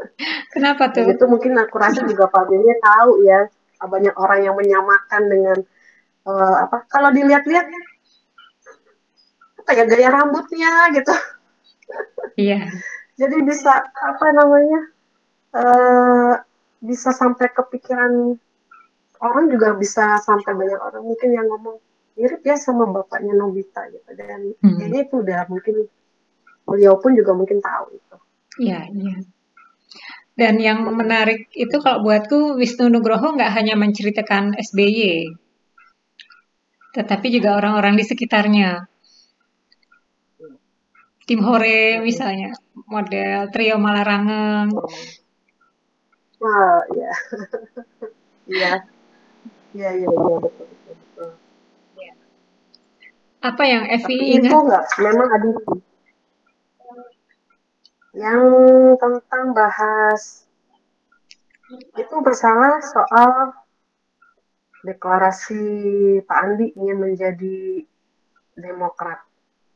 S1: Kenapa tuh?
S2: Itu mungkin aku rasa juga Pak Billy tahu ya banyak orang yang menyamakan dengan uh, apa kalau dilihat-lihat ya gaya rambutnya gitu.
S1: Iya.
S2: Jadi bisa apa namanya uh, bisa sampai kepikiran orang juga bisa sampai banyak orang mungkin yang ngomong mirip ya sama bapaknya Nobita gitu dan hmm. kayaknya itu udah mungkin beliau pun juga mungkin tahu itu.
S1: Iya, iya. Dan yang menarik itu kalau buatku Wisnu Nugroho nggak hanya menceritakan SBY, tetapi juga orang-orang di sekitarnya. Tim Hore misalnya, model trio Malarangeng.
S2: Wah, ya. Iya. Iya, iya, iya, betul
S1: apa yang Evi
S2: ingat? Itu enggak, memang ada yang tentang bahas itu masalah soal deklarasi Pak Andi ingin menjadi Demokrat.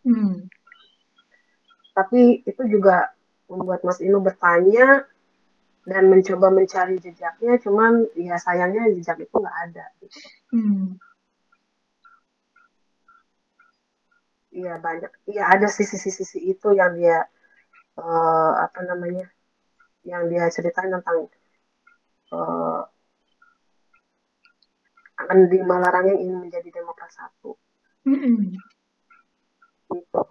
S2: Hmm. Tapi itu juga membuat Mas Inu bertanya dan mencoba mencari jejaknya, cuman ya sayangnya jejak itu nggak ada. Gitu. Hmm. Iya banyak. Iya ada sisi-sisi itu yang dia uh, apa namanya, yang dia ceritain tentang uh, akan di Malarang yang ingin menjadi Demokrat satu. Mm -hmm. Gitu.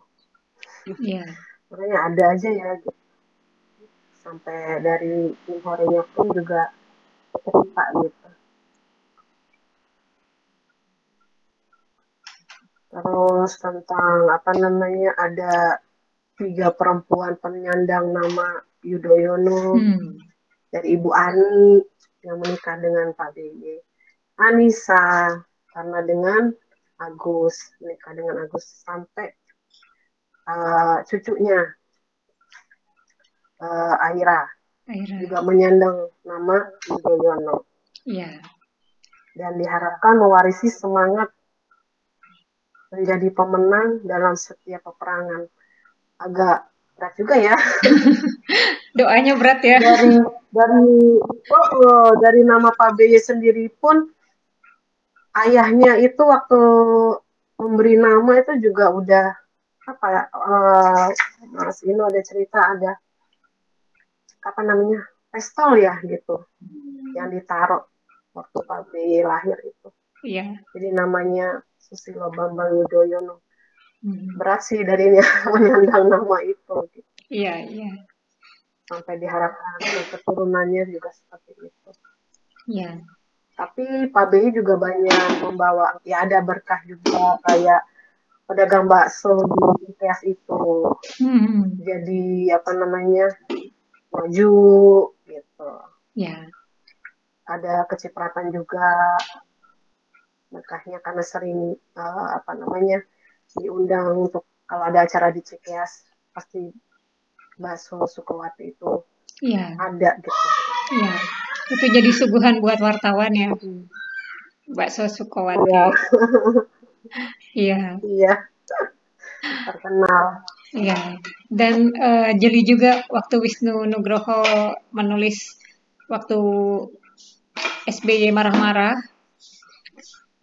S1: Iya.
S2: Makanya ada aja ya. Gitu. Sampai dari tim pun juga cerita gitu. terus tentang apa namanya ada tiga perempuan penyandang nama Yudhoyono hmm. dari Ibu Ani yang menikah dengan Pak BY Anissa karena dengan Agus menikah dengan Agus sampai uh, cucunya uh, Aira, Aira juga menyandang nama Yudhoyono.
S1: Iya.
S2: Dan diharapkan mewarisi semangat menjadi pemenang dalam setiap peperangan. Agak berat juga ya.
S1: Doanya berat ya.
S2: Dari dari oh, oh, dari nama Pak BY sendiri pun ayahnya itu waktu memberi nama itu juga udah apa ya uh, Mas Ino ada cerita ada apa namanya pistol ya gitu yang ditaruh waktu Pak lahir itu.
S1: Iya.
S2: Jadi namanya Susilo Bambang Yudhoyono. hmm. berat sih darinya menyandang nama itu.
S1: Gitu. Iya iya.
S2: Sampai diharapkan keturunannya juga seperti itu.
S1: Iya.
S2: Tapi Pak BI juga banyak membawa, ya ada berkah juga kayak pedagang bakso di ITS itu. Hmm. Jadi apa namanya maju gitu.
S1: Ya.
S2: Ada kecipratan juga berkahnya karena sering uh, apa namanya diundang untuk kalau ada acara di Cikeas pasti bakso Sukawati itu
S1: ya.
S2: ada gitu.
S1: Iya. Itu jadi suguhan buat wartawan ya. Hmm. Bakso Sukawati.
S2: Iya.
S1: Iya.
S2: Iya. Terkenal.
S1: Iya. Dan uh, jeli juga waktu Wisnu Nugroho menulis waktu SBY marah-marah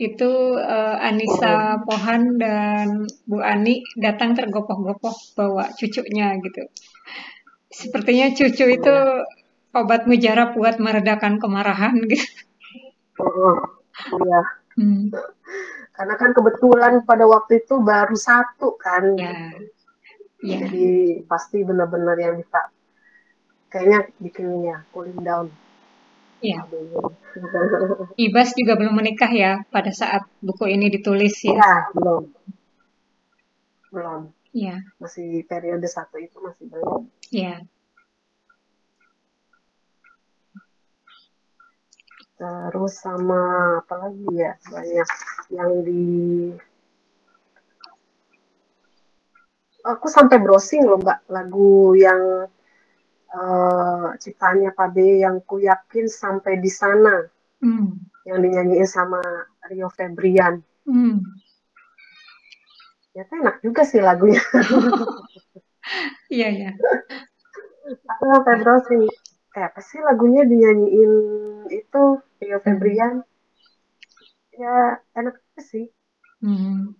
S1: itu uh, Anissa oh. Pohan dan Bu Ani datang tergopoh-gopoh bawa cucunya gitu. Sepertinya cucu itu obat mujarab buat meredakan kemarahan gitu.
S2: Oh, iya. Hmm. Karena kan kebetulan pada waktu itu baru satu kan.
S1: Ya. Ya.
S2: Jadi pasti benar-benar yang bisa kayaknya bikinnya cooling down.
S1: Iya. Ibas juga belum menikah ya pada saat buku ini ditulis ya?
S2: Iya, belum. Belum.
S1: Iya.
S2: Masih periode satu itu masih belum.
S1: Iya.
S2: Terus sama apa lagi ya? Banyak yang di aku sampai browsing loh mbak lagu yang uh, ciptanya Pak B yang ku yakin sampai di sana.
S1: Hmm.
S2: yang dinyanyiin sama Rio Febrian.
S1: Hmm.
S2: ya enak juga sih lagunya.
S1: Iya iya.
S2: Aku sampai browsing kayak apa sih lagunya dinyanyiin itu Rio hmm. Febrian? Ya enak sih.
S1: Hmm.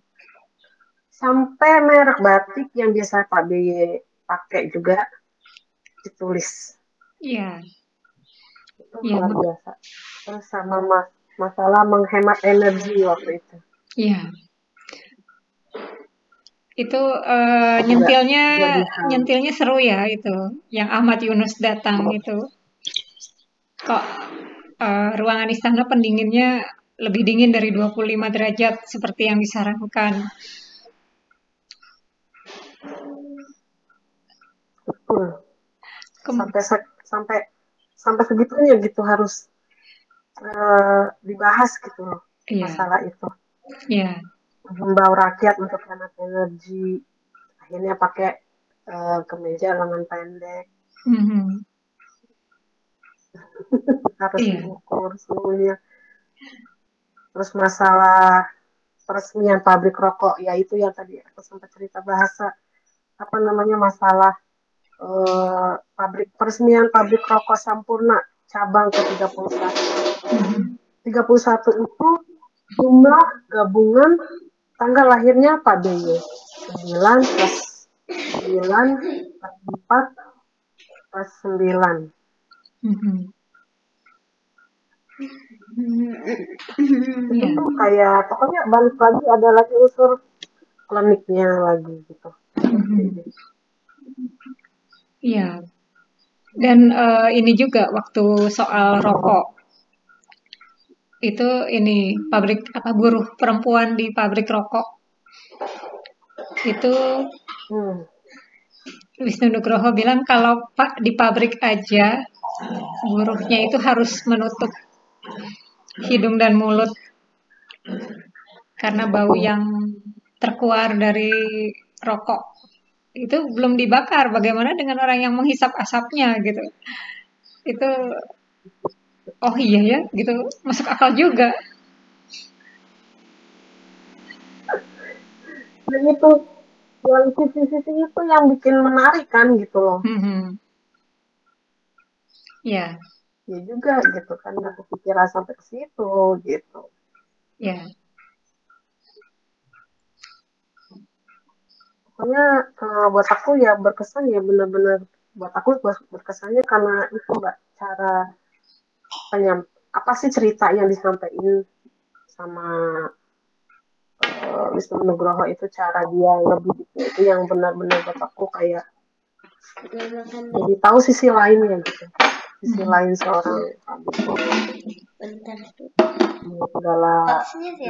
S2: sampai merek batik yang biasa Pak BY pakai juga ditulis.
S1: Iya.
S2: Itu yeah. luar biasa. Terus sama mas masalah menghemat energi waktu itu.
S1: Iya itu uh, nyentilnya nyentilnya seru ya itu yang Ahmad Yunus datang itu kok uh, ruangan istana pendinginnya lebih dingin dari 25 derajat seperti yang disarankan.
S2: Betul. Sampai sampai sampai segitunya gitu harus uh, dibahas gitu loh iya. masalah itu.
S1: Iya.
S2: Membawa rakyat untuk hemat energi. Akhirnya pakai uh, kemeja lengan pendek.
S1: Mm -hmm
S2: harus iya. diukur semuanya terus masalah peresmian pabrik rokok ya itu yang tadi aku sempat cerita bahasa apa namanya masalah eh, pabrik peresmian pabrik rokok Sampurna cabang ke 31 31 itu jumlah gabungan tanggal lahirnya Pak BY 9 plus 9 plus 4 plus 9
S1: Mm-hmm.
S2: itu kayak pokoknya balik lagi ada lagi unsur kliniknya lagi gitu.
S1: Mm-hmm. Iya. Dan uh, ini juga waktu soal rokok itu ini pabrik apa buruh perempuan di pabrik rokok. Itu hmm. Wisnu Nugroho bilang kalau pak di pabrik aja buruhnya itu harus menutup hidung dan mulut. Karena bau yang terkeluar dari rokok itu belum dibakar. Bagaimana dengan orang yang menghisap asapnya gitu. Itu oh iya ya gitu masuk akal juga
S2: dan itu yang sisi-sisi itu yang bikin menarik kan gitu loh
S1: mm -hmm. Ya.
S2: Ya juga gitu kan nggak kepikiran sampai ke situ gitu.
S1: Ya.
S2: Pokoknya kalau buat aku ya berkesan ya benar-benar buat aku berkesannya karena itu mbak cara penyam apa sih cerita yang disampaikan sama uh, Wisnu Nugroho itu cara dia lebih itu yang benar-benar buat aku kayak jadi tahu sisi lainnya gitu. Sisi hmm. lain seorang segala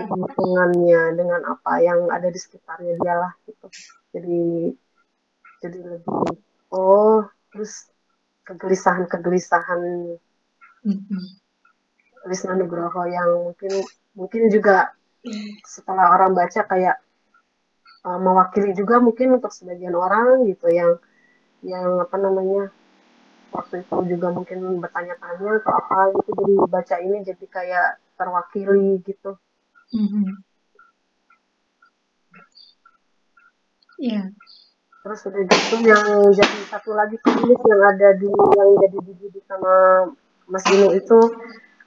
S2: hubungannya dengan apa yang ada di sekitarnya dia lah gitu. Jadi jadi lebih oh terus kegelisahan kegelisahan mm-hmm. Wisnu Nugroho yang mungkin mungkin juga setelah orang baca kayak uh, mewakili juga mungkin untuk sebagian orang gitu yang yang apa namanya waktu itu juga mungkin bertanya-tanya atau apa gitu jadi baca ini jadi kayak terwakili gitu. Mm-hmm.
S1: Iya.
S2: Terus udah gitu yang jadi satu lagi klinik yang ada di yang jadi di sama Mas Dino itu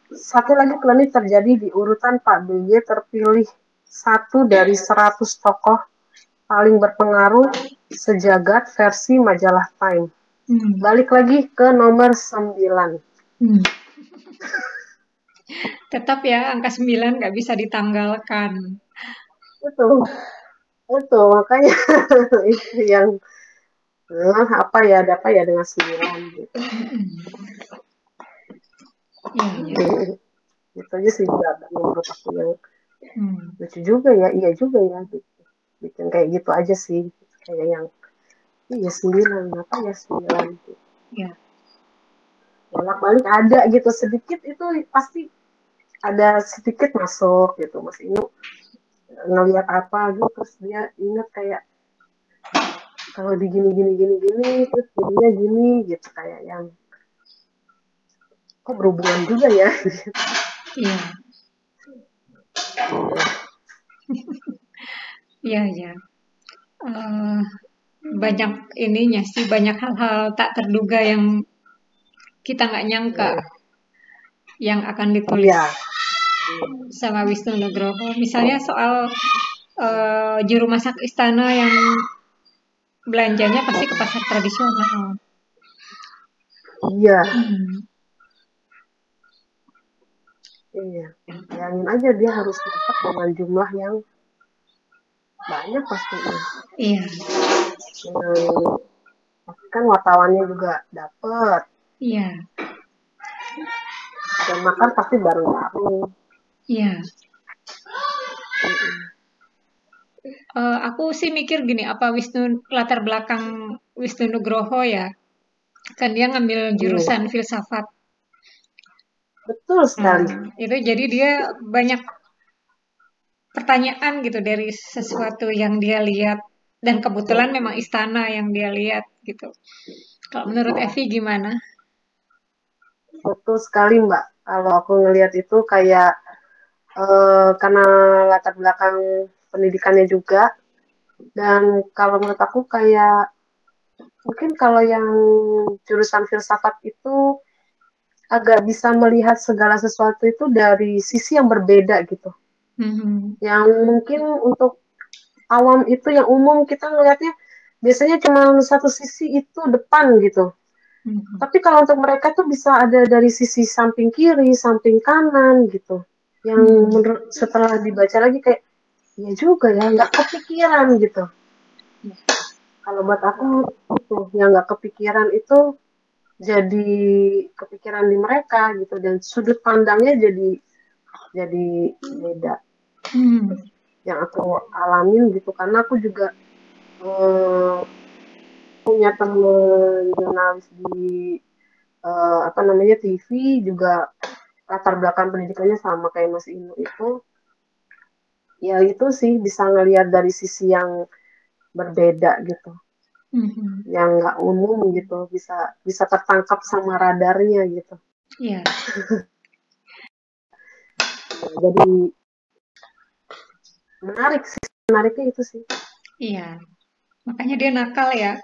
S2: satu lagi klinik terjadi di urutan Pak BY terpilih satu dari 100 tokoh paling berpengaruh sejagat versi majalah Time. Hmm. Balik lagi ke nomor 9. Hmm.
S1: Tetap ya angka 9 nggak bisa ditanggalkan.
S2: Betul. Betul, makanya itu yang eh, apa ya ada apa ya dengan 9 gitu. Iya, iya. Itu aja sih menurut aku yang hmm. lucu juga ya, iya juga ya gitu bikin kayak gitu aja sih kayak yang iya sembilan apa ya sembilan gitu. ya bolak balik ada gitu sedikit itu pasti ada sedikit masuk gitu mas Inu ngelihat apa gitu terus dia ingat kayak kalau di gini gini gini gini terus jadinya gini gitu kayak yang kok berhubungan juga ya
S1: iya Iya, iya. Uh, banyak ininya sih, banyak hal-hal tak terduga yang kita nggak nyangka yeah. yang akan ditulis yeah. sama Wisnu Nugroho. Misalnya soal uh, juru masak istana yang belanjanya pasti ke pasar tradisional.
S2: Iya. Hmm. Iya, bayangin aja dia harus masak dengan jumlah yang banyak pastinya.
S1: Iya.
S2: Hmm, kan wartawannya juga dapet.
S1: Iya.
S2: Dan makan pasti baru-baru.
S1: Iya. Uh, aku sih mikir gini, apa Wisnu latar belakang Wisnu Nugroho ya? Kan dia ngambil iya. jurusan filsafat.
S2: Betul sekali. Nah,
S1: itu jadi dia banyak pertanyaan gitu dari sesuatu yang dia lihat dan kebetulan memang istana yang dia lihat gitu. Kalau menurut Evi gimana?
S2: Betul sekali Mbak. Kalau aku ngelihat itu kayak uh, karena latar belakang pendidikannya juga dan kalau menurut aku kayak mungkin kalau yang jurusan filsafat itu agak bisa melihat segala sesuatu itu dari sisi yang berbeda gitu hmm Yang mungkin untuk awam itu yang umum kita ngelihatnya biasanya cuma satu sisi itu depan gitu. Mm-hmm. Tapi kalau untuk mereka tuh bisa ada dari sisi samping kiri, samping kanan gitu. Yang mm-hmm. menurut setelah dibaca lagi kayak ya juga ya nggak kepikiran gitu. Mm-hmm. Kalau buat aku itu yang nggak kepikiran itu jadi kepikiran di mereka gitu. Dan sudut pandangnya jadi jadi beda. Hmm. yang aku alamin gitu. Karena aku juga eh, punya temen jurnalis di eh, apa namanya TV juga latar belakang pendidikannya sama kayak Mas Inu itu. Ya itu sih bisa ngelihat dari sisi yang berbeda gitu mm-hmm. yang nggak umum gitu bisa bisa tertangkap sama radarnya gitu.
S1: Yeah.
S2: jadi menarik sih menariknya itu sih.
S1: Iya. Makanya dia nakal ya.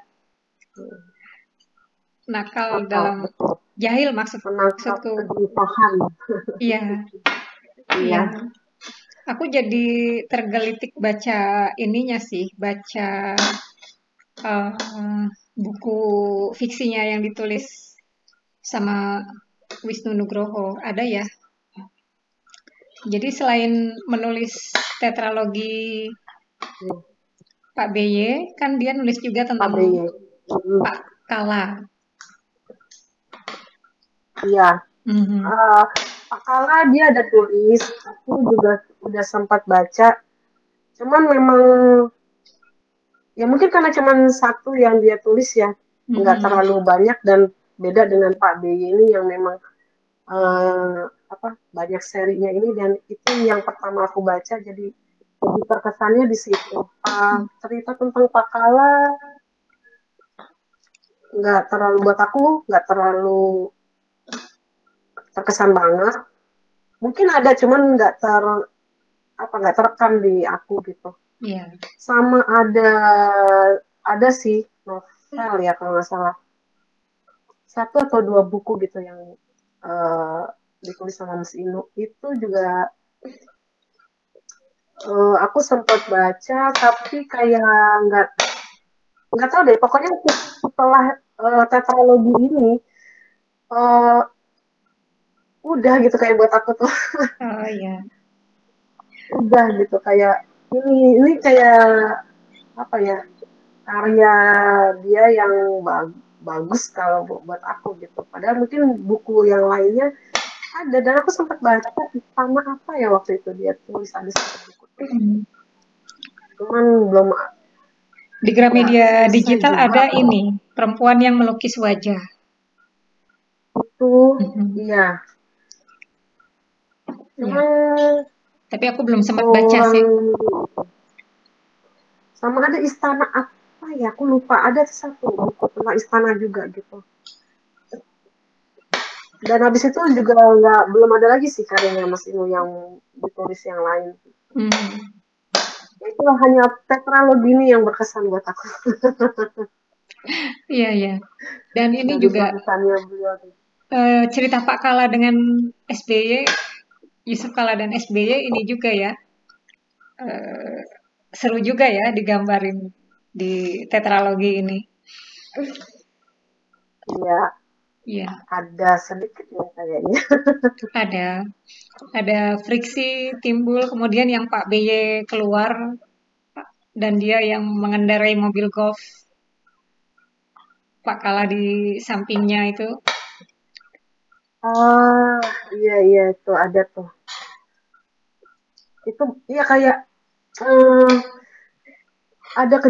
S1: Hmm. nakal, dalam betul. jahil maksud maksudku. iya. Iya. Aku jadi tergelitik baca ininya sih baca uh, buku fiksinya yang ditulis sama Wisnu Nugroho ada ya Jadi selain menulis tetralogi
S2: Hmm.
S1: Pak BY, kan dia nulis juga
S2: Pak
S1: tentang
S2: BY. Hmm.
S1: Pak Kala.
S2: Iya.
S1: Mhm.
S2: Eh, Pak Kala dia ada tulis, aku juga udah sempat baca. Cuman memang ya mungkin karena cuman satu yang dia tulis ya, nggak
S1: Mhm.
S2: terlalu banyak dan beda dengan Pak BY ini yang memang eh, apa banyak serinya ini dan itu yang pertama aku baca jadi lebih terkesannya di situ. Ah, cerita tentang Pak Kala nggak terlalu buat aku nggak terlalu terkesan banget. Mungkin ada cuman nggak ter apa nggak terekam di aku gitu.
S1: Iya.
S2: Sama ada ada sih novel ya kalau nggak salah satu atau dua buku gitu yang eh, ditulis sama Mas Inu itu juga eh, aku sempat baca tapi kayak nggak nggak tahu deh pokoknya setelah eh, tetralogi ini eh, udah gitu kayak buat aku tuh
S1: Oh iya.
S2: udah gitu kayak ini ini kayak apa ya karya dia yang ba- bagus kalau bu- buat aku gitu. Padahal mungkin buku yang lainnya ada dan aku sempat baca sama apa ya waktu itu dia tulis ada satu buku. Cuman belum
S1: Di Gramedia
S2: selesai
S1: Digital ada ini, perempuan yang melukis wajah.
S2: itu iya.
S1: Iya.
S2: cuman
S1: Tapi aku belum sempat baca sih.
S2: sama ada istana apa ya aku lupa ada satu buku tentang istana juga gitu dan habis itu juga nggak belum ada lagi sih karyanya Mas Inu yang ditulis yang lain. Ya, itu hanya tetralogi ini yang berkesan buat aku
S1: Iya, iya. Dan ini
S2: dari
S1: juga
S2: beliau
S1: eh, cerita Pak Kala dengan SBY, Yusuf Kala dan SBY ini juga ya. eh, seru juga ya digambarin di tetralogi ini.
S2: ya
S1: Iya,
S2: ada sedikit ya kayaknya
S1: ada ada friksi timbul, kemudian yang Pak BY keluar dan dia yang mengendarai mobil golf Pak Kala di sampingnya itu.
S2: Ah iya iya itu ada tuh itu iya kayak eh, ada ke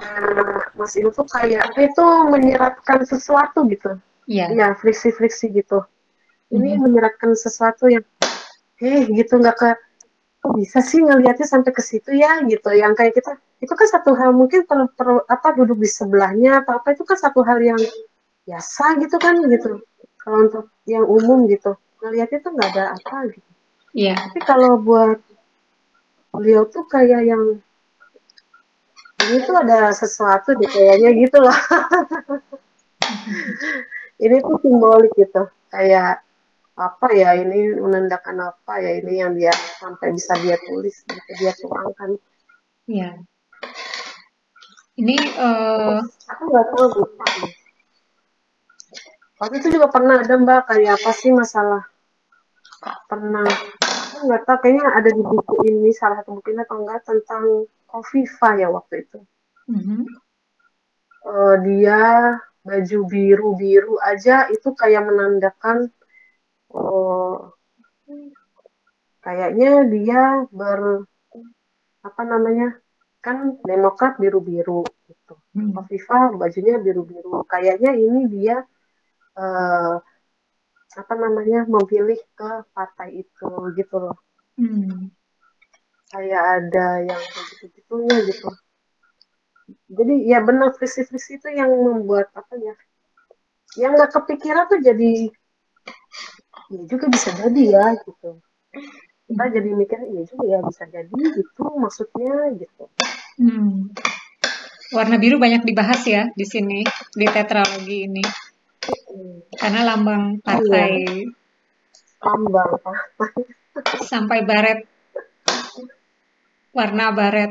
S2: eh, Mas Inu tuh kayak itu menyiratkan sesuatu gitu
S1: Iya.
S2: Iya, friksi-friksi gitu. Ini
S1: Mhm.
S2: menyiratkan sesuatu yang, eh gitu nggak ke, kok bisa sih ngelihatnya sampai ke situ ya gitu. Yang kayak kita, itu kan satu hal mungkin per, per- apa duduk di sebelahnya atau apa itu kan satu hal yang biasa gitu kan gitu. Kalau untuk yang umum gitu, ngelihatnya tuh nggak ada apa gitu.
S1: Iya.
S2: Tapi kalau buat beliau tuh kayak yang ini tuh ada sesuatu deh kayaknya gitu loh. ini tuh simbolik gitu kayak apa ya ini menandakan apa ya ini yang dia sampai bisa dia tulis gitu dia tuangkan
S1: Iya. Ini eh,
S2: aku nggak tahu waktu itu juga pernah ada mbak kayak apa sih masalah? Pernah. Aku nggak tahu kayaknya ada di buku ini salah satu buku ini atau enggak tentang Kofifa ya waktu itu.
S1: Mhm.
S2: Eh, dia baju biru biru aja itu kayak menandakan oh kayaknya dia ber apa namanya kan Demokrat biru-biru gitu.
S1: Hmm.
S2: Kofifa bajunya biru-biru. Kayaknya ini dia eh, apa namanya memilih ke partai itu gitu loh.
S1: Hmm.
S2: Kayak ada yang begitu-gitunya gitu. Jadi ya benar friksi-friksi itu yang membuat apa ya? Yang nggak kepikiran tuh jadi ya juga bisa jadi ya gitu. Kita jadi mikir iya juga ya bisa jadi gitu maksudnya gitu.
S1: Hmm. Warna biru banyak dibahas ya di sini di tetralogi ini karena lambang partai
S2: Tambang Pak.
S1: sampai baret warna baret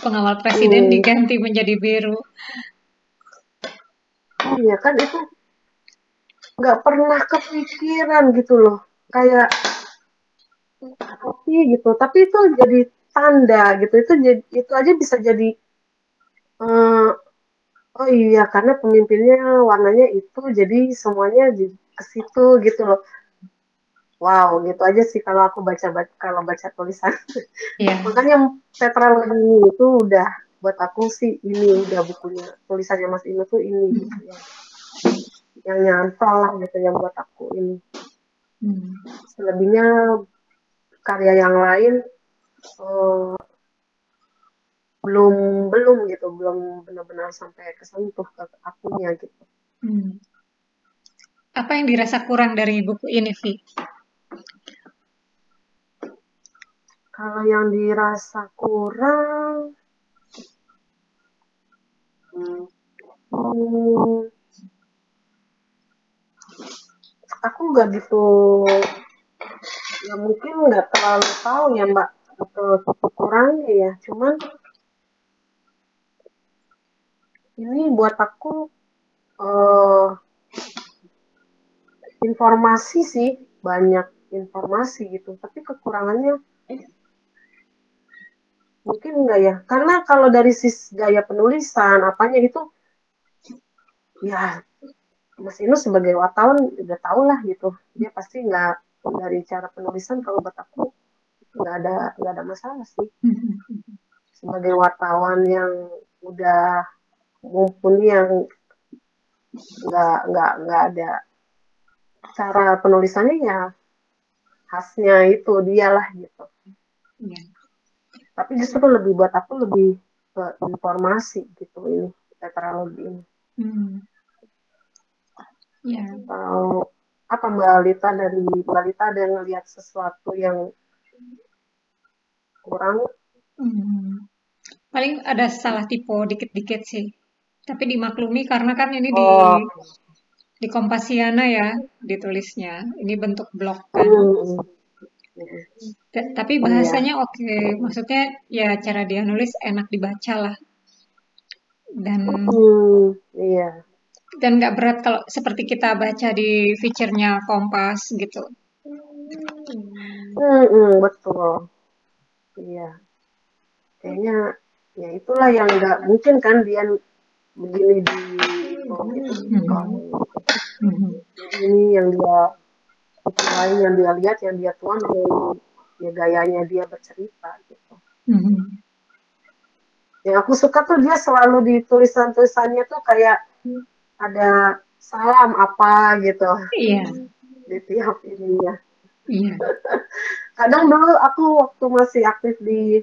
S1: pengawal presiden
S2: Hmm.
S1: diganti menjadi biru.
S2: iya kan itu nggak pernah kepikiran gitu loh kayak sih gitu tapi itu jadi tanda gitu itu jadi itu aja bisa jadi uh, oh iya karena pemimpinnya warnanya itu jadi semuanya ke situ gitu loh wow gitu aja sih kalau aku baca, baca kalau baca tulisan yeah. makanya tetralogi itu udah buat aku sih ini udah bukunya tulisannya Mas Ino tuh ini hmm. gitu ya yang nyantol lah gitu yang buat aku ini hmm. selebihnya karya yang lain uh, belum belum gitu belum benar-benar sampai kesentuh ke akunya gitu hmm.
S1: apa yang dirasa kurang dari buku ini Vi?
S2: Kalau yang dirasa kurang, hmm, aku nggak gitu, ya mungkin nggak terlalu tahu ya mbak atau kurang ya. Cuman ini buat aku uh, informasi sih banyak informasi gitu. Tapi kekurangannya mungkin enggak ya. Karena kalau dari sis gaya penulisan apanya itu ya Mas Inu sebagai wartawan udah tau lah gitu. Dia pasti nggak dari cara penulisan kalau buat aku nggak ada nggak ada masalah sih sebagai wartawan yang udah mumpuni yang nggak nggak nggak ada cara penulisannya ya khasnya itu dialah gitu. Ya tapi justru lebih buat aku lebih ke informasi gitu ini tetralogi ini hmm. ya atau apa mbak Lita dari mbak Lita ada ngelihat sesuatu yang kurang
S1: hmm. paling ada salah tipe dikit-dikit sih tapi dimaklumi karena kan ini oh. di di Kompasiana ya ditulisnya ini bentuk blog kan hmm tapi iya. bahasanya oke, okay. maksudnya ya cara dia nulis enak dibaca lah. Dan hmm, iya. Dan nggak berat kalau seperti kita baca di feature-nya Kompas gitu.
S2: Hmm, hmm, betul. Iya. Kayaknya ya itulah yang nggak mungkin kan dia begini di gitu. Hmm. Ini yang dia itu lain yang dia lihat yang dia tuan ya gayanya dia bercerita gitu mm-hmm. yang aku suka tuh dia selalu di tulisan tulisannya tuh kayak ada salam apa gitu. Iya. Di tiap ininya. Iya. Kadang dulu aku waktu masih aktif di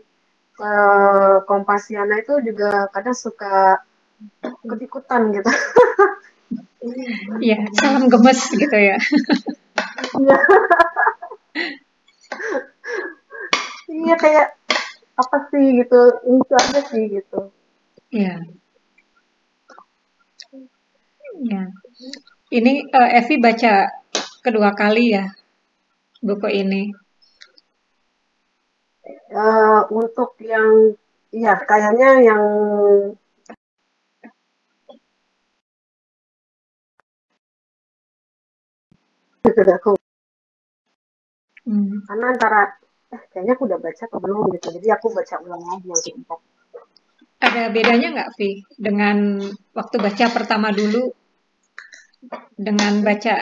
S2: uh, Kompasiana itu juga kadang suka ketikutan gitu.
S1: Iya, salam gemes gitu ya.
S2: Iya. iya kayak apa sih gitu itu aja sih gitu.
S1: Iya iya. Ini uh, Evi baca kedua kali ya buku ini.
S2: Uh, untuk yang iya kayaknya yang aku hmm. karena antara eh kayaknya aku udah baca atau belum gitu jadi aku baca ulang lagi yang keempat
S1: ada bedanya nggak Vi dengan waktu baca pertama dulu dengan baca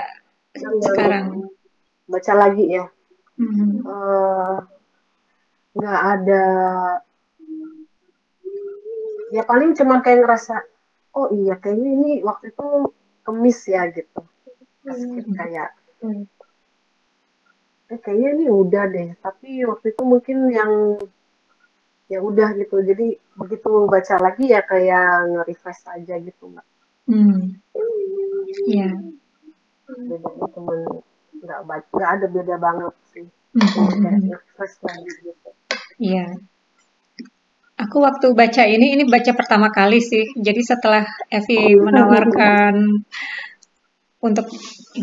S1: sekarang.
S2: Baca lagi ya? Hmm. uh, nggak ada. Ya paling cuman kayak ngerasa oh iya kayaknya ini waktu itu kemis ya gitu. Hmm. kayak hmm. Eh, kayaknya ini udah deh tapi waktu itu mungkin yang ya udah gitu. Jadi begitu baca lagi ya kayak nge-refresh aja gitu mbak. Hmm iya. Bedanya cuman nggak baca nggak ada beda banget sih. Lagi gitu.
S1: Iya. Aku waktu baca ini, ini baca pertama kali sih. Jadi setelah Evi menawarkan untuk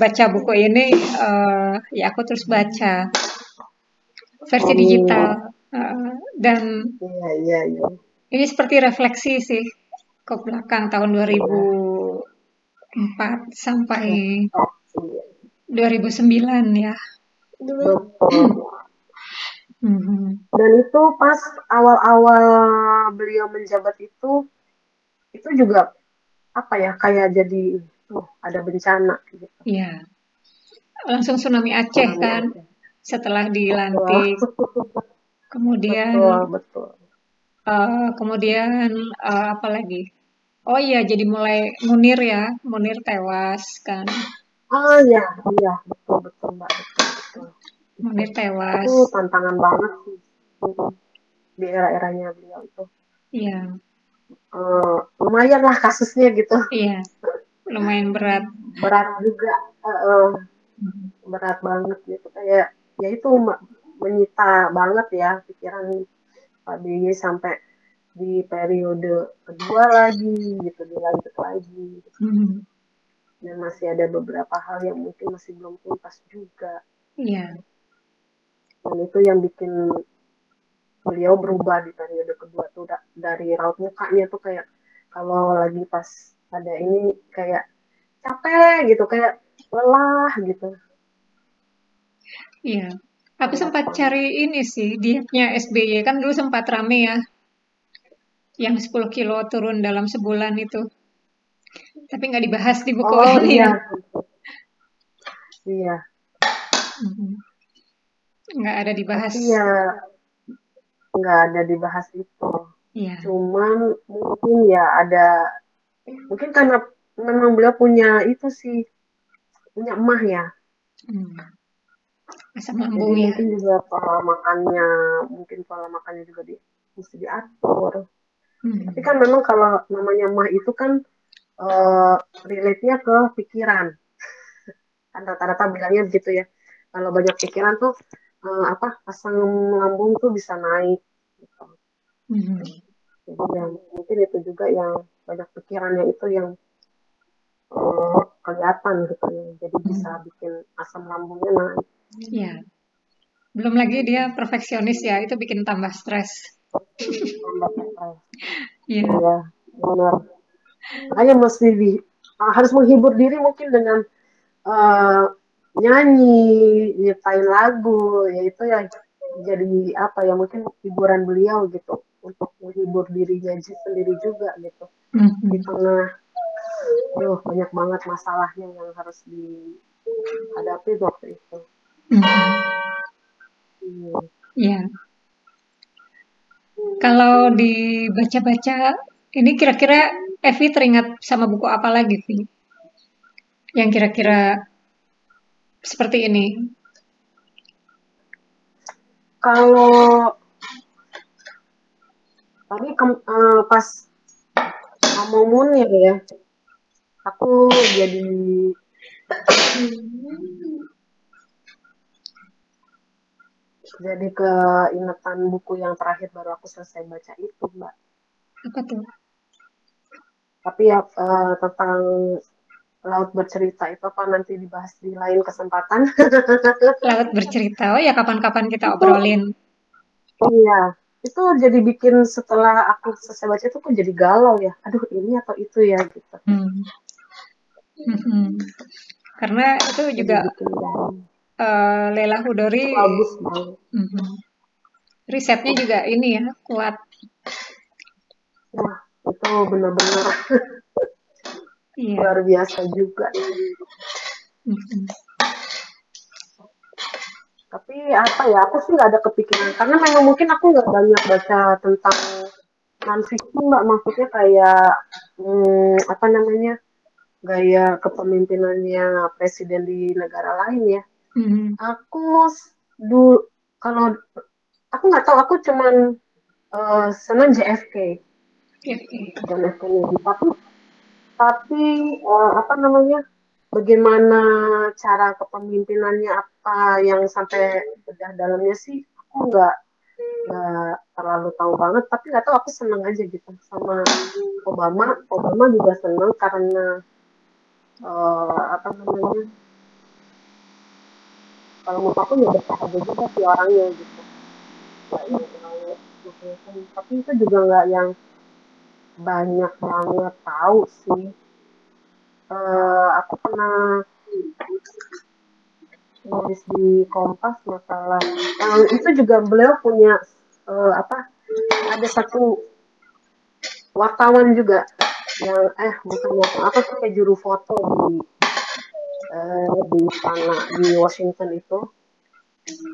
S1: baca buku ini uh, ya aku terus baca versi oh. digital. Uh, dan
S2: iya, iya, iya.
S1: ini seperti refleksi sih ke belakang tahun 2000 4 sampai
S2: Stop sih.
S1: 2009 ya. Mhm.
S2: Dan itu pas awal-awal beliau menjabat itu, itu juga apa ya kayak jadi tuh ada bencana gitu.
S1: Iya. Langsung tsunami Aceh
S2: Tsunami
S1: kan
S2: Aceh.
S1: setelah
S2: Betul,
S1: dilantik. Kemudian
S2: betul, betul.
S1: eh, kemudian eh, apa lagi? Oh iya, jadi mulai Munir ya, Munir tewas kan.
S2: Ah ya, iya, betul, betul, Mbak, betul, betul.
S1: Munir tewas.
S2: Itu tantangan banget sih di era-eranya beliau itu.
S1: Iya,
S2: Eh, lumayan lah kasusnya gitu,
S1: iya. Lumayan berat.
S2: berat juga,
S1: Mhm.
S2: berat banget gitu kayak ya itu menyita banget ya pikiran Pak BY sampai di periode kedua lagi gitu dilanjut lagi.
S1: Mhm.
S2: dan masih ada beberapa hal yang mungkin masih belum tuntas juga.
S1: Iya,
S2: dan itu yang bikin beliau berubah di periode kedua tuh da- dari raut mukanya tuh kayak kalau lagi pas ada ini kayak capek gitu kayak lelah gitu.
S1: Iya. Aku sempat cari ini sih, dietnya SBY kan dulu sempat rame ya, yang 10 kilo turun dalam sebulan itu. Tapi nggak dibahas di buku
S2: oh
S1: ini
S2: iya
S1: ya.
S2: iya
S1: Mhm. Nggak ada dibahas.
S2: tapi ya nggak ada dibahas itu
S1: Iya,
S2: cuman mungkin ya ada mungkin karena memang beliau punya itu sih punya emah ya
S1: Hmm. Asam
S2: jadi
S1: lambung ya.
S2: mungkin juga pola makannya mungkin pola makannya juga di, mesti diatur
S1: Hmm.
S2: tapi kan memang kalau namanya emah itu kan eh, relate-nya ke pikiran kan rata-rata bilangnya begitu ya kalau banyak pikiran tuh eh, apa asam lambung tuh bisa naik gitu.
S1: Mhm.
S2: jadi ya, mungkin itu juga yang banyak pikirannya itu yang eh, kelihatan gitu ya jadi bisa bikin asam lambungnya naik
S1: Iya. Belum lagi dia perfeksionis ya, itu bikin tambah stres. Iya.
S2: Iya, benar. Makanya mesti di, harus menghibur diri mungkin dengan eh, nyanyi, nyiptain lagu, yaitu yang jadi apa ya mungkin hiburan beliau gitu untuk menghibur dirinya sendiri juga gitu di
S1: Mhm.
S2: tengah, duh banyak banget masalahnya yang harus dihadapi waktu itu.
S1: Mhm.
S2: Iya.
S1: Iya. Kalau dibaca-baca, ini kira-kira Evi teringat sama buku apa lagi, Vi? Yang kira-kira seperti ini.
S2: Kalau tadi kem- eh, pas ngomong Munir ya, aku jadi jadi keingetan buku yang terakhir baru aku selesai baca itu mbak
S1: Apa tuh?
S2: tapi ya eh, tentang laut bercerita itu apa nanti dibahas di lain kesempatan
S1: Laut bercerita. Oh ya, kapan-kapan kita obrolin.
S2: iya itu jadi bikin setelah aku selesai baca itu aku jadi galau ya aduh ini atau itu ya gitu
S1: Hmm. Mhm. Karena itu
S2: jadi
S1: juga
S2: bikin galau
S1: eh, Leila
S2: itu
S1: Hudori,
S2: bagus banget
S1: mhm. risetnya juga ini ya, kuat.
S2: wah itu benar-benar
S1: Iya.
S2: luar biasa juga
S1: Mhm.
S2: tapi apa ya aku sih nggak ada kepikiran karena memang mungkin aku nggak banyak baca tentang non fiction mbak maksudnya kayak hmm, apa namanya gaya kepemimpinannya presiden di negara lain ya
S1: Mhm.
S2: aku du kalau aku nggak tahu aku cuman eh, senang JFK Kennedy tapi tapi eh, apa namanya bagaimana cara kepemimpinannya apa yang sampai bedah dalamnya sih aku nggak nggak terlalu tahu banget. Tapi nggak tahu aku seneng aja gitu sama Obama. Obama juga seneng karena eh, apa namanya kalau menurut aku ya bersahaja juga sih orangnya gitu. Terlalu macam-macam. tapi itu juga nggak yang banyak banget tahu sih. Uh, aku pernah nulis di Kompas masalah uh, itu juga beliau punya uh, apa ada satu wartawan juga yang eh bukan wartawan apa sih kayak juru foto di uh, di sana di Washington itu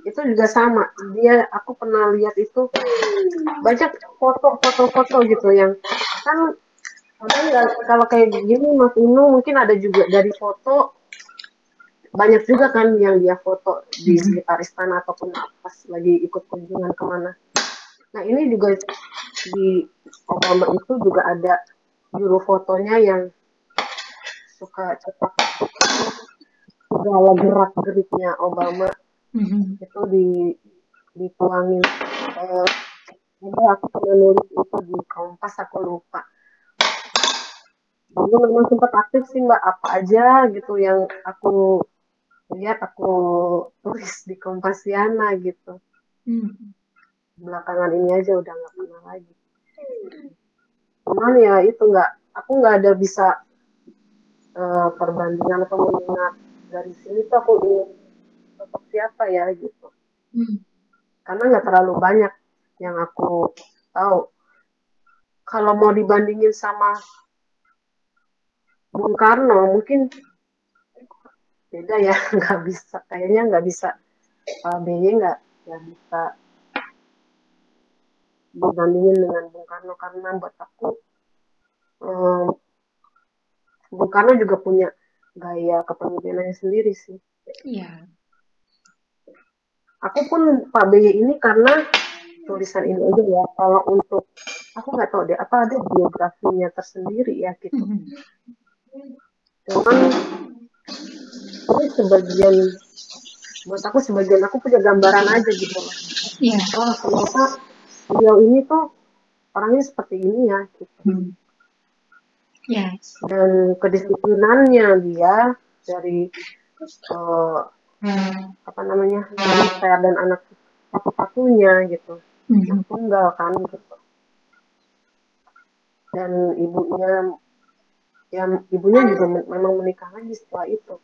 S2: itu juga sama dia aku pernah lihat itu banyak foto-foto-foto gitu yang kan kalau kayak gini Mas Inu mungkin ada juga dari foto banyak juga kan yang dia foto di hmm. sekitar istana ataupun pas lagi ikut kunjungan ke mana. Nah ini juga di Obama itu juga ada juru fotonya yang suka cepat segala gerak geriknya Obama mm-hmm. itu di dituangin eh, aku pernah nulis itu di Kompas aku lupa dulu memang sempat aktif sih mbak apa aja gitu yang aku lihat aku tulis di Kompasiana gitu hmm. belakangan ini aja udah nggak pernah lagi cuman ya itu nggak aku nggak ada bisa uh, perbandingan atau mengingat dari sini tuh aku ingin sosok siapa ya gitu. Hmm. karena nggak terlalu banyak yang aku tahu. Kalau mau dibandingin sama Bung Karno mungkin beda ya nggak bisa. Kayaknya nggak bisa Pak BY nggak nggak bisa dibandingin dengan Bung Karno. Karena buat aku um, Bung Karno juga punya gaya kepemimpinannya sendiri sih. Iya. Aku pun Pak BY ini karena tulisan ini aja ya. Kalau untuk aku nggak tahu deh apa ada biografinya tersendiri ya gitu. Mm -hmm. Cuman tapi sebagian buat aku sebagian aku punya gambaran aja gitu Iya. Yeah. Oh ternyata beliau ini tuh orangnya seperti ini ya gitu. Hmm. Yes. Dan kedisiplinannya dia dari uh, hmm. apa namanya istri dan anak satu-satunya gitu, hmm. tunggal kan gitu. Dan ibunya yang ibunya juga memang menikah lagi setelah itu.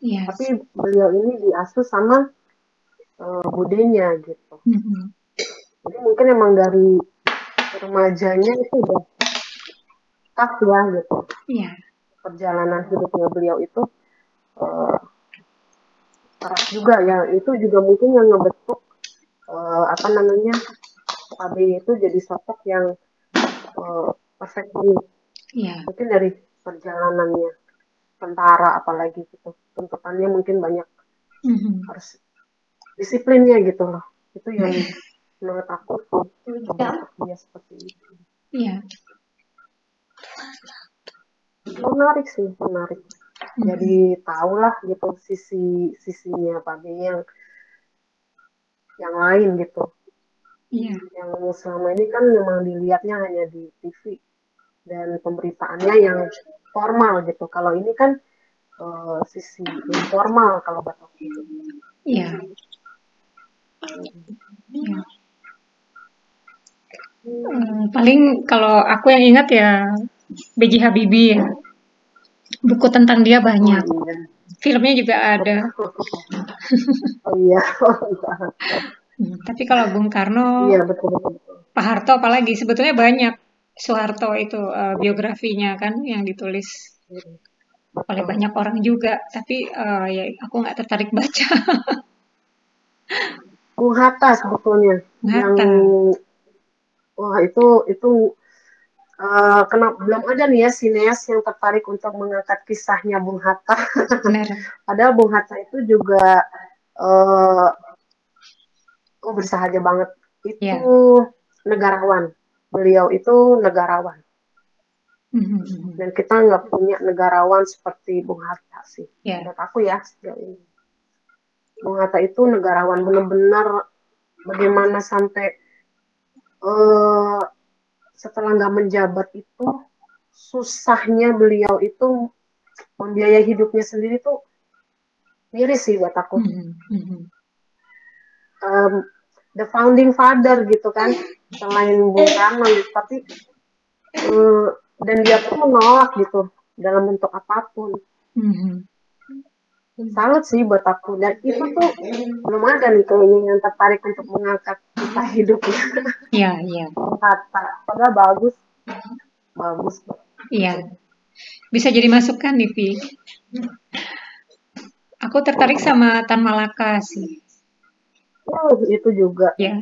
S2: Yes. Tapi beliau ini diasuh sama uh, budenya gitu. Mm-hmm. Jadi mungkin emang dari remajanya itu udah tough ya gitu. Yeah. Perjalanan hidupnya beliau itu uh, keras juga ya. Itu juga mungkin yang ngebentuk uh, apa namanya Pak itu jadi sosok yang uh, perfect Yeah. Mungkin dari perjalanannya tentara apalagi gitu tuntutannya mungkin banyak mm-hmm. harus disiplinnya gitu loh itu yang menurut aku ya. dia seperti itu iya menarik sih menarik mm-hmm. jadi tahulah gitu sisi sisinya Pak yang yang lain gitu Iya. Yang selama ini kan memang dilihatnya hanya di TV dan pemberitaannya yang formal gitu. Kalau ini kan uh, sisi informal kalau buat aku. Iya.
S1: Ya. Hmm, paling kalau aku yang ingat ya B.J. Habibie. Buku tentang dia banyak. Oh, iya. Filmnya juga ada. Oh iya. Tapi kalau Bung Karno, iya, betul, betul, betul. Pak Harto apalagi sebetulnya banyak Soeharto itu uh, biografinya kan yang ditulis. Oleh banyak orang juga tapi uh, ya aku nggak tertarik baca
S2: Bung Hatta sebetulnya Hatta. yang wah itu itu uh, kenapa belum ada nih ya sineas yang tertarik untuk mengangkat kisahnya Bung Hatta padahal Bung Hatta itu juga uh, oh bersahaja banget itu yeah. negarawan beliau itu negarawan Mm-hmm. Dan kita nggak punya negarawan seperti Bung Hatta sih. Yeah. Menurut aku ya sejauh ini. Bung Hatta itu negarawan benar-benar bagaimana sampai uh, setelah nggak menjabat itu susahnya beliau itu membiayai hidupnya sendiri tuh miris sih buat aku. Mm-hmm. Um, the founding father gitu kan, selain Bung Karno, tapi uh, dan dia tuh menolak gitu dalam bentuk apa pun.
S1: Mhm.
S2: Sangat sih buat aku dan itu tuh belum ada nih kayaknya yang tertarik untuk mengangkat kisah hidupnya
S1: Iya, iya.
S2: kata padahal bagus bagus
S1: Iya. Bisa jadi masukan nih, Vi. Aku tertarik sama Tan Malaka sih.
S2: oh, itu juga
S1: Ya.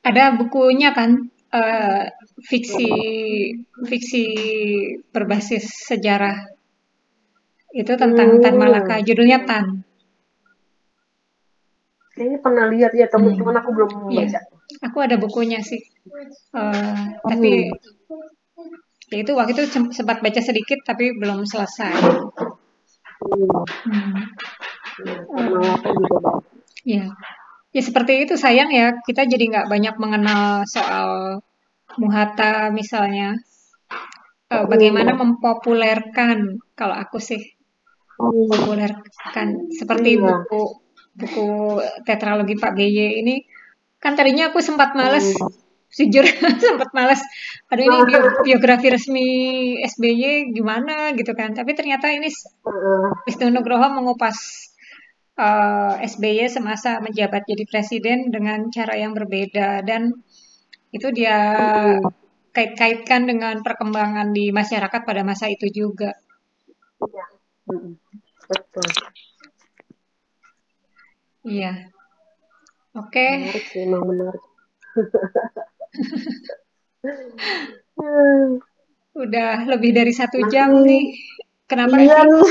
S1: Ada bukunya kan eh, fiksi fiksi berbasis sejarah. Itu tentang Tan
S2: hmm,
S1: Malaka, judulnya Tan.
S2: kayaknya pernah lihat ya
S1: Hmm.
S2: teman-teman aku belum
S1: Iya.
S2: membaca
S1: Aku ada bukunya sih. Eh, tapi
S2: hmm.
S1: ya itu waktu itu sempat baca sedikit tapi belum selesai.
S2: Hmm.
S1: Hmm.
S2: Ya, Tan
S1: ya. Ya seperti itu sayang ya kita jadi nggak banyak mengenal soal Muhata misalnya. Eh, bagaimana
S2: hmm.
S1: mempopulerkan kalau aku sih
S2: Hmm.
S1: Populerkan seperti
S2: iya
S1: buku buku tetralogi Pak BY ini kan tadinya aku sempat males
S2: hmm.
S1: jujur sempat males aduh ini bio- biografi resmi SBY gimana gitu kan tapi ternyata ini. Wisnu Nugroho mengupas eh, SBY semasa menjabat jadi presiden dengan cara yang berbeda dan itu dia
S2: Hmm.
S1: kait-kaitkan dengan perkembangan di masyarakat pada masa itu juga.
S2: Iya. Betul.
S1: Iya. Oke,
S2: Menarik sih, emang menarik. Hmm.
S1: udah lebih dari satu
S2: Nanti,
S1: jam nih. Kenapa
S2: iya nih.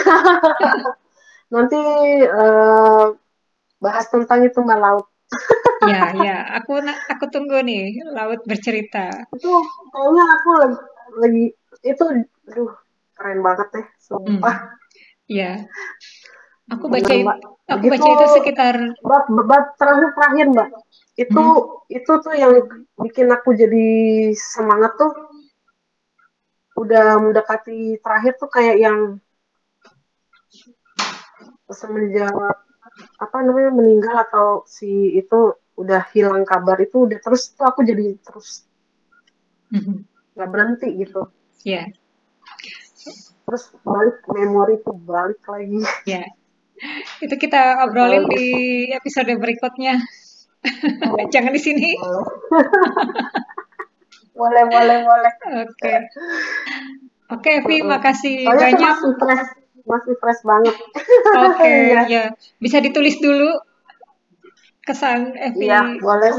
S2: Nanti eh, bahas tentang itu mbak laut.
S1: Ya, ya. Aku aku tunggu nih Laut bercerita.
S2: Itu kayaknya aku lagi, lagi itu, aduh, keren banget deh,
S1: Hmm.
S2: Sumpah.
S1: Ya. Aku baca
S2: mbak.
S1: aku baca itu sekitar
S2: bab, bab terakhir terakhir mbak. Itu
S1: hmm,
S2: itu tuh yang bikin aku jadi semangat tuh. Udah mendekati terakhir tuh kayak yang semenjak apa namanya meninggal atau si itu udah hilang kabar itu udah terus tuh aku jadi terus
S1: mhm.
S2: nggak berhenti gitu
S1: Ya,
S2: terus balik memori tuh balik lagi
S1: ya. Itu kita obrolin di episode berikutnya. Jangan di sini.
S2: boleh boleh boleh
S1: Oke. Oke, Vi, makasih
S2: soalnya
S1: banyak.
S2: masih fresh masih fresh banget
S1: Oke,
S2: iya
S1: ya. Bisa ditulis dulu kesan Evi.
S2: iya boleh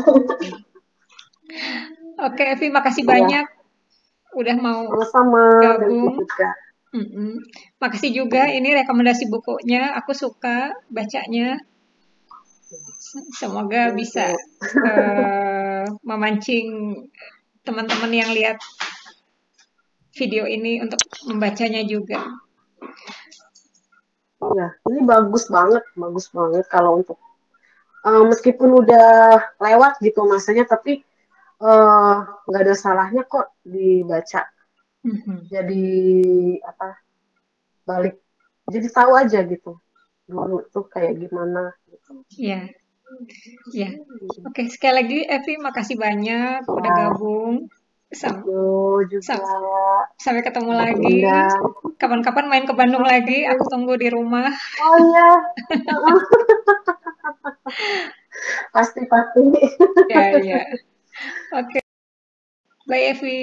S1: Oke, Evi, makasih
S2: iya
S1: banyak udah mau
S2: dan
S1: gabung.
S2: juga
S1: Mm-mm. Makasih juga ini rekomendasi bukunya. Aku suka bacanya. Semoga bisa eh, memancing teman-teman yang lihat video ini untuk membacanya juga.
S2: iya ini bagus banget bagus banget kalau untuk eh, meskipun udah lewat gitu masanya tapi eh, nggak ada salahnya kok dibaca
S1: Mhm.
S2: jadi apa balik jadi tahu aja gitu dulu tuh kayak gimana gitu
S1: Ya, ya. Oke, sekali lagi Evi, makasih banyak udah
S2: ya
S1: gabung. Sam-
S2: yo juga
S1: sam- sampai ketemu lagi.
S2: undang
S1: Kapan-kapan main ke Bandung lagi, aku tunggu di rumah.
S2: oh iya pasti pasti
S1: Ya, ya. Oke, bye Evi.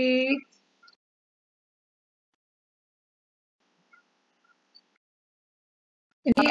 S1: Ini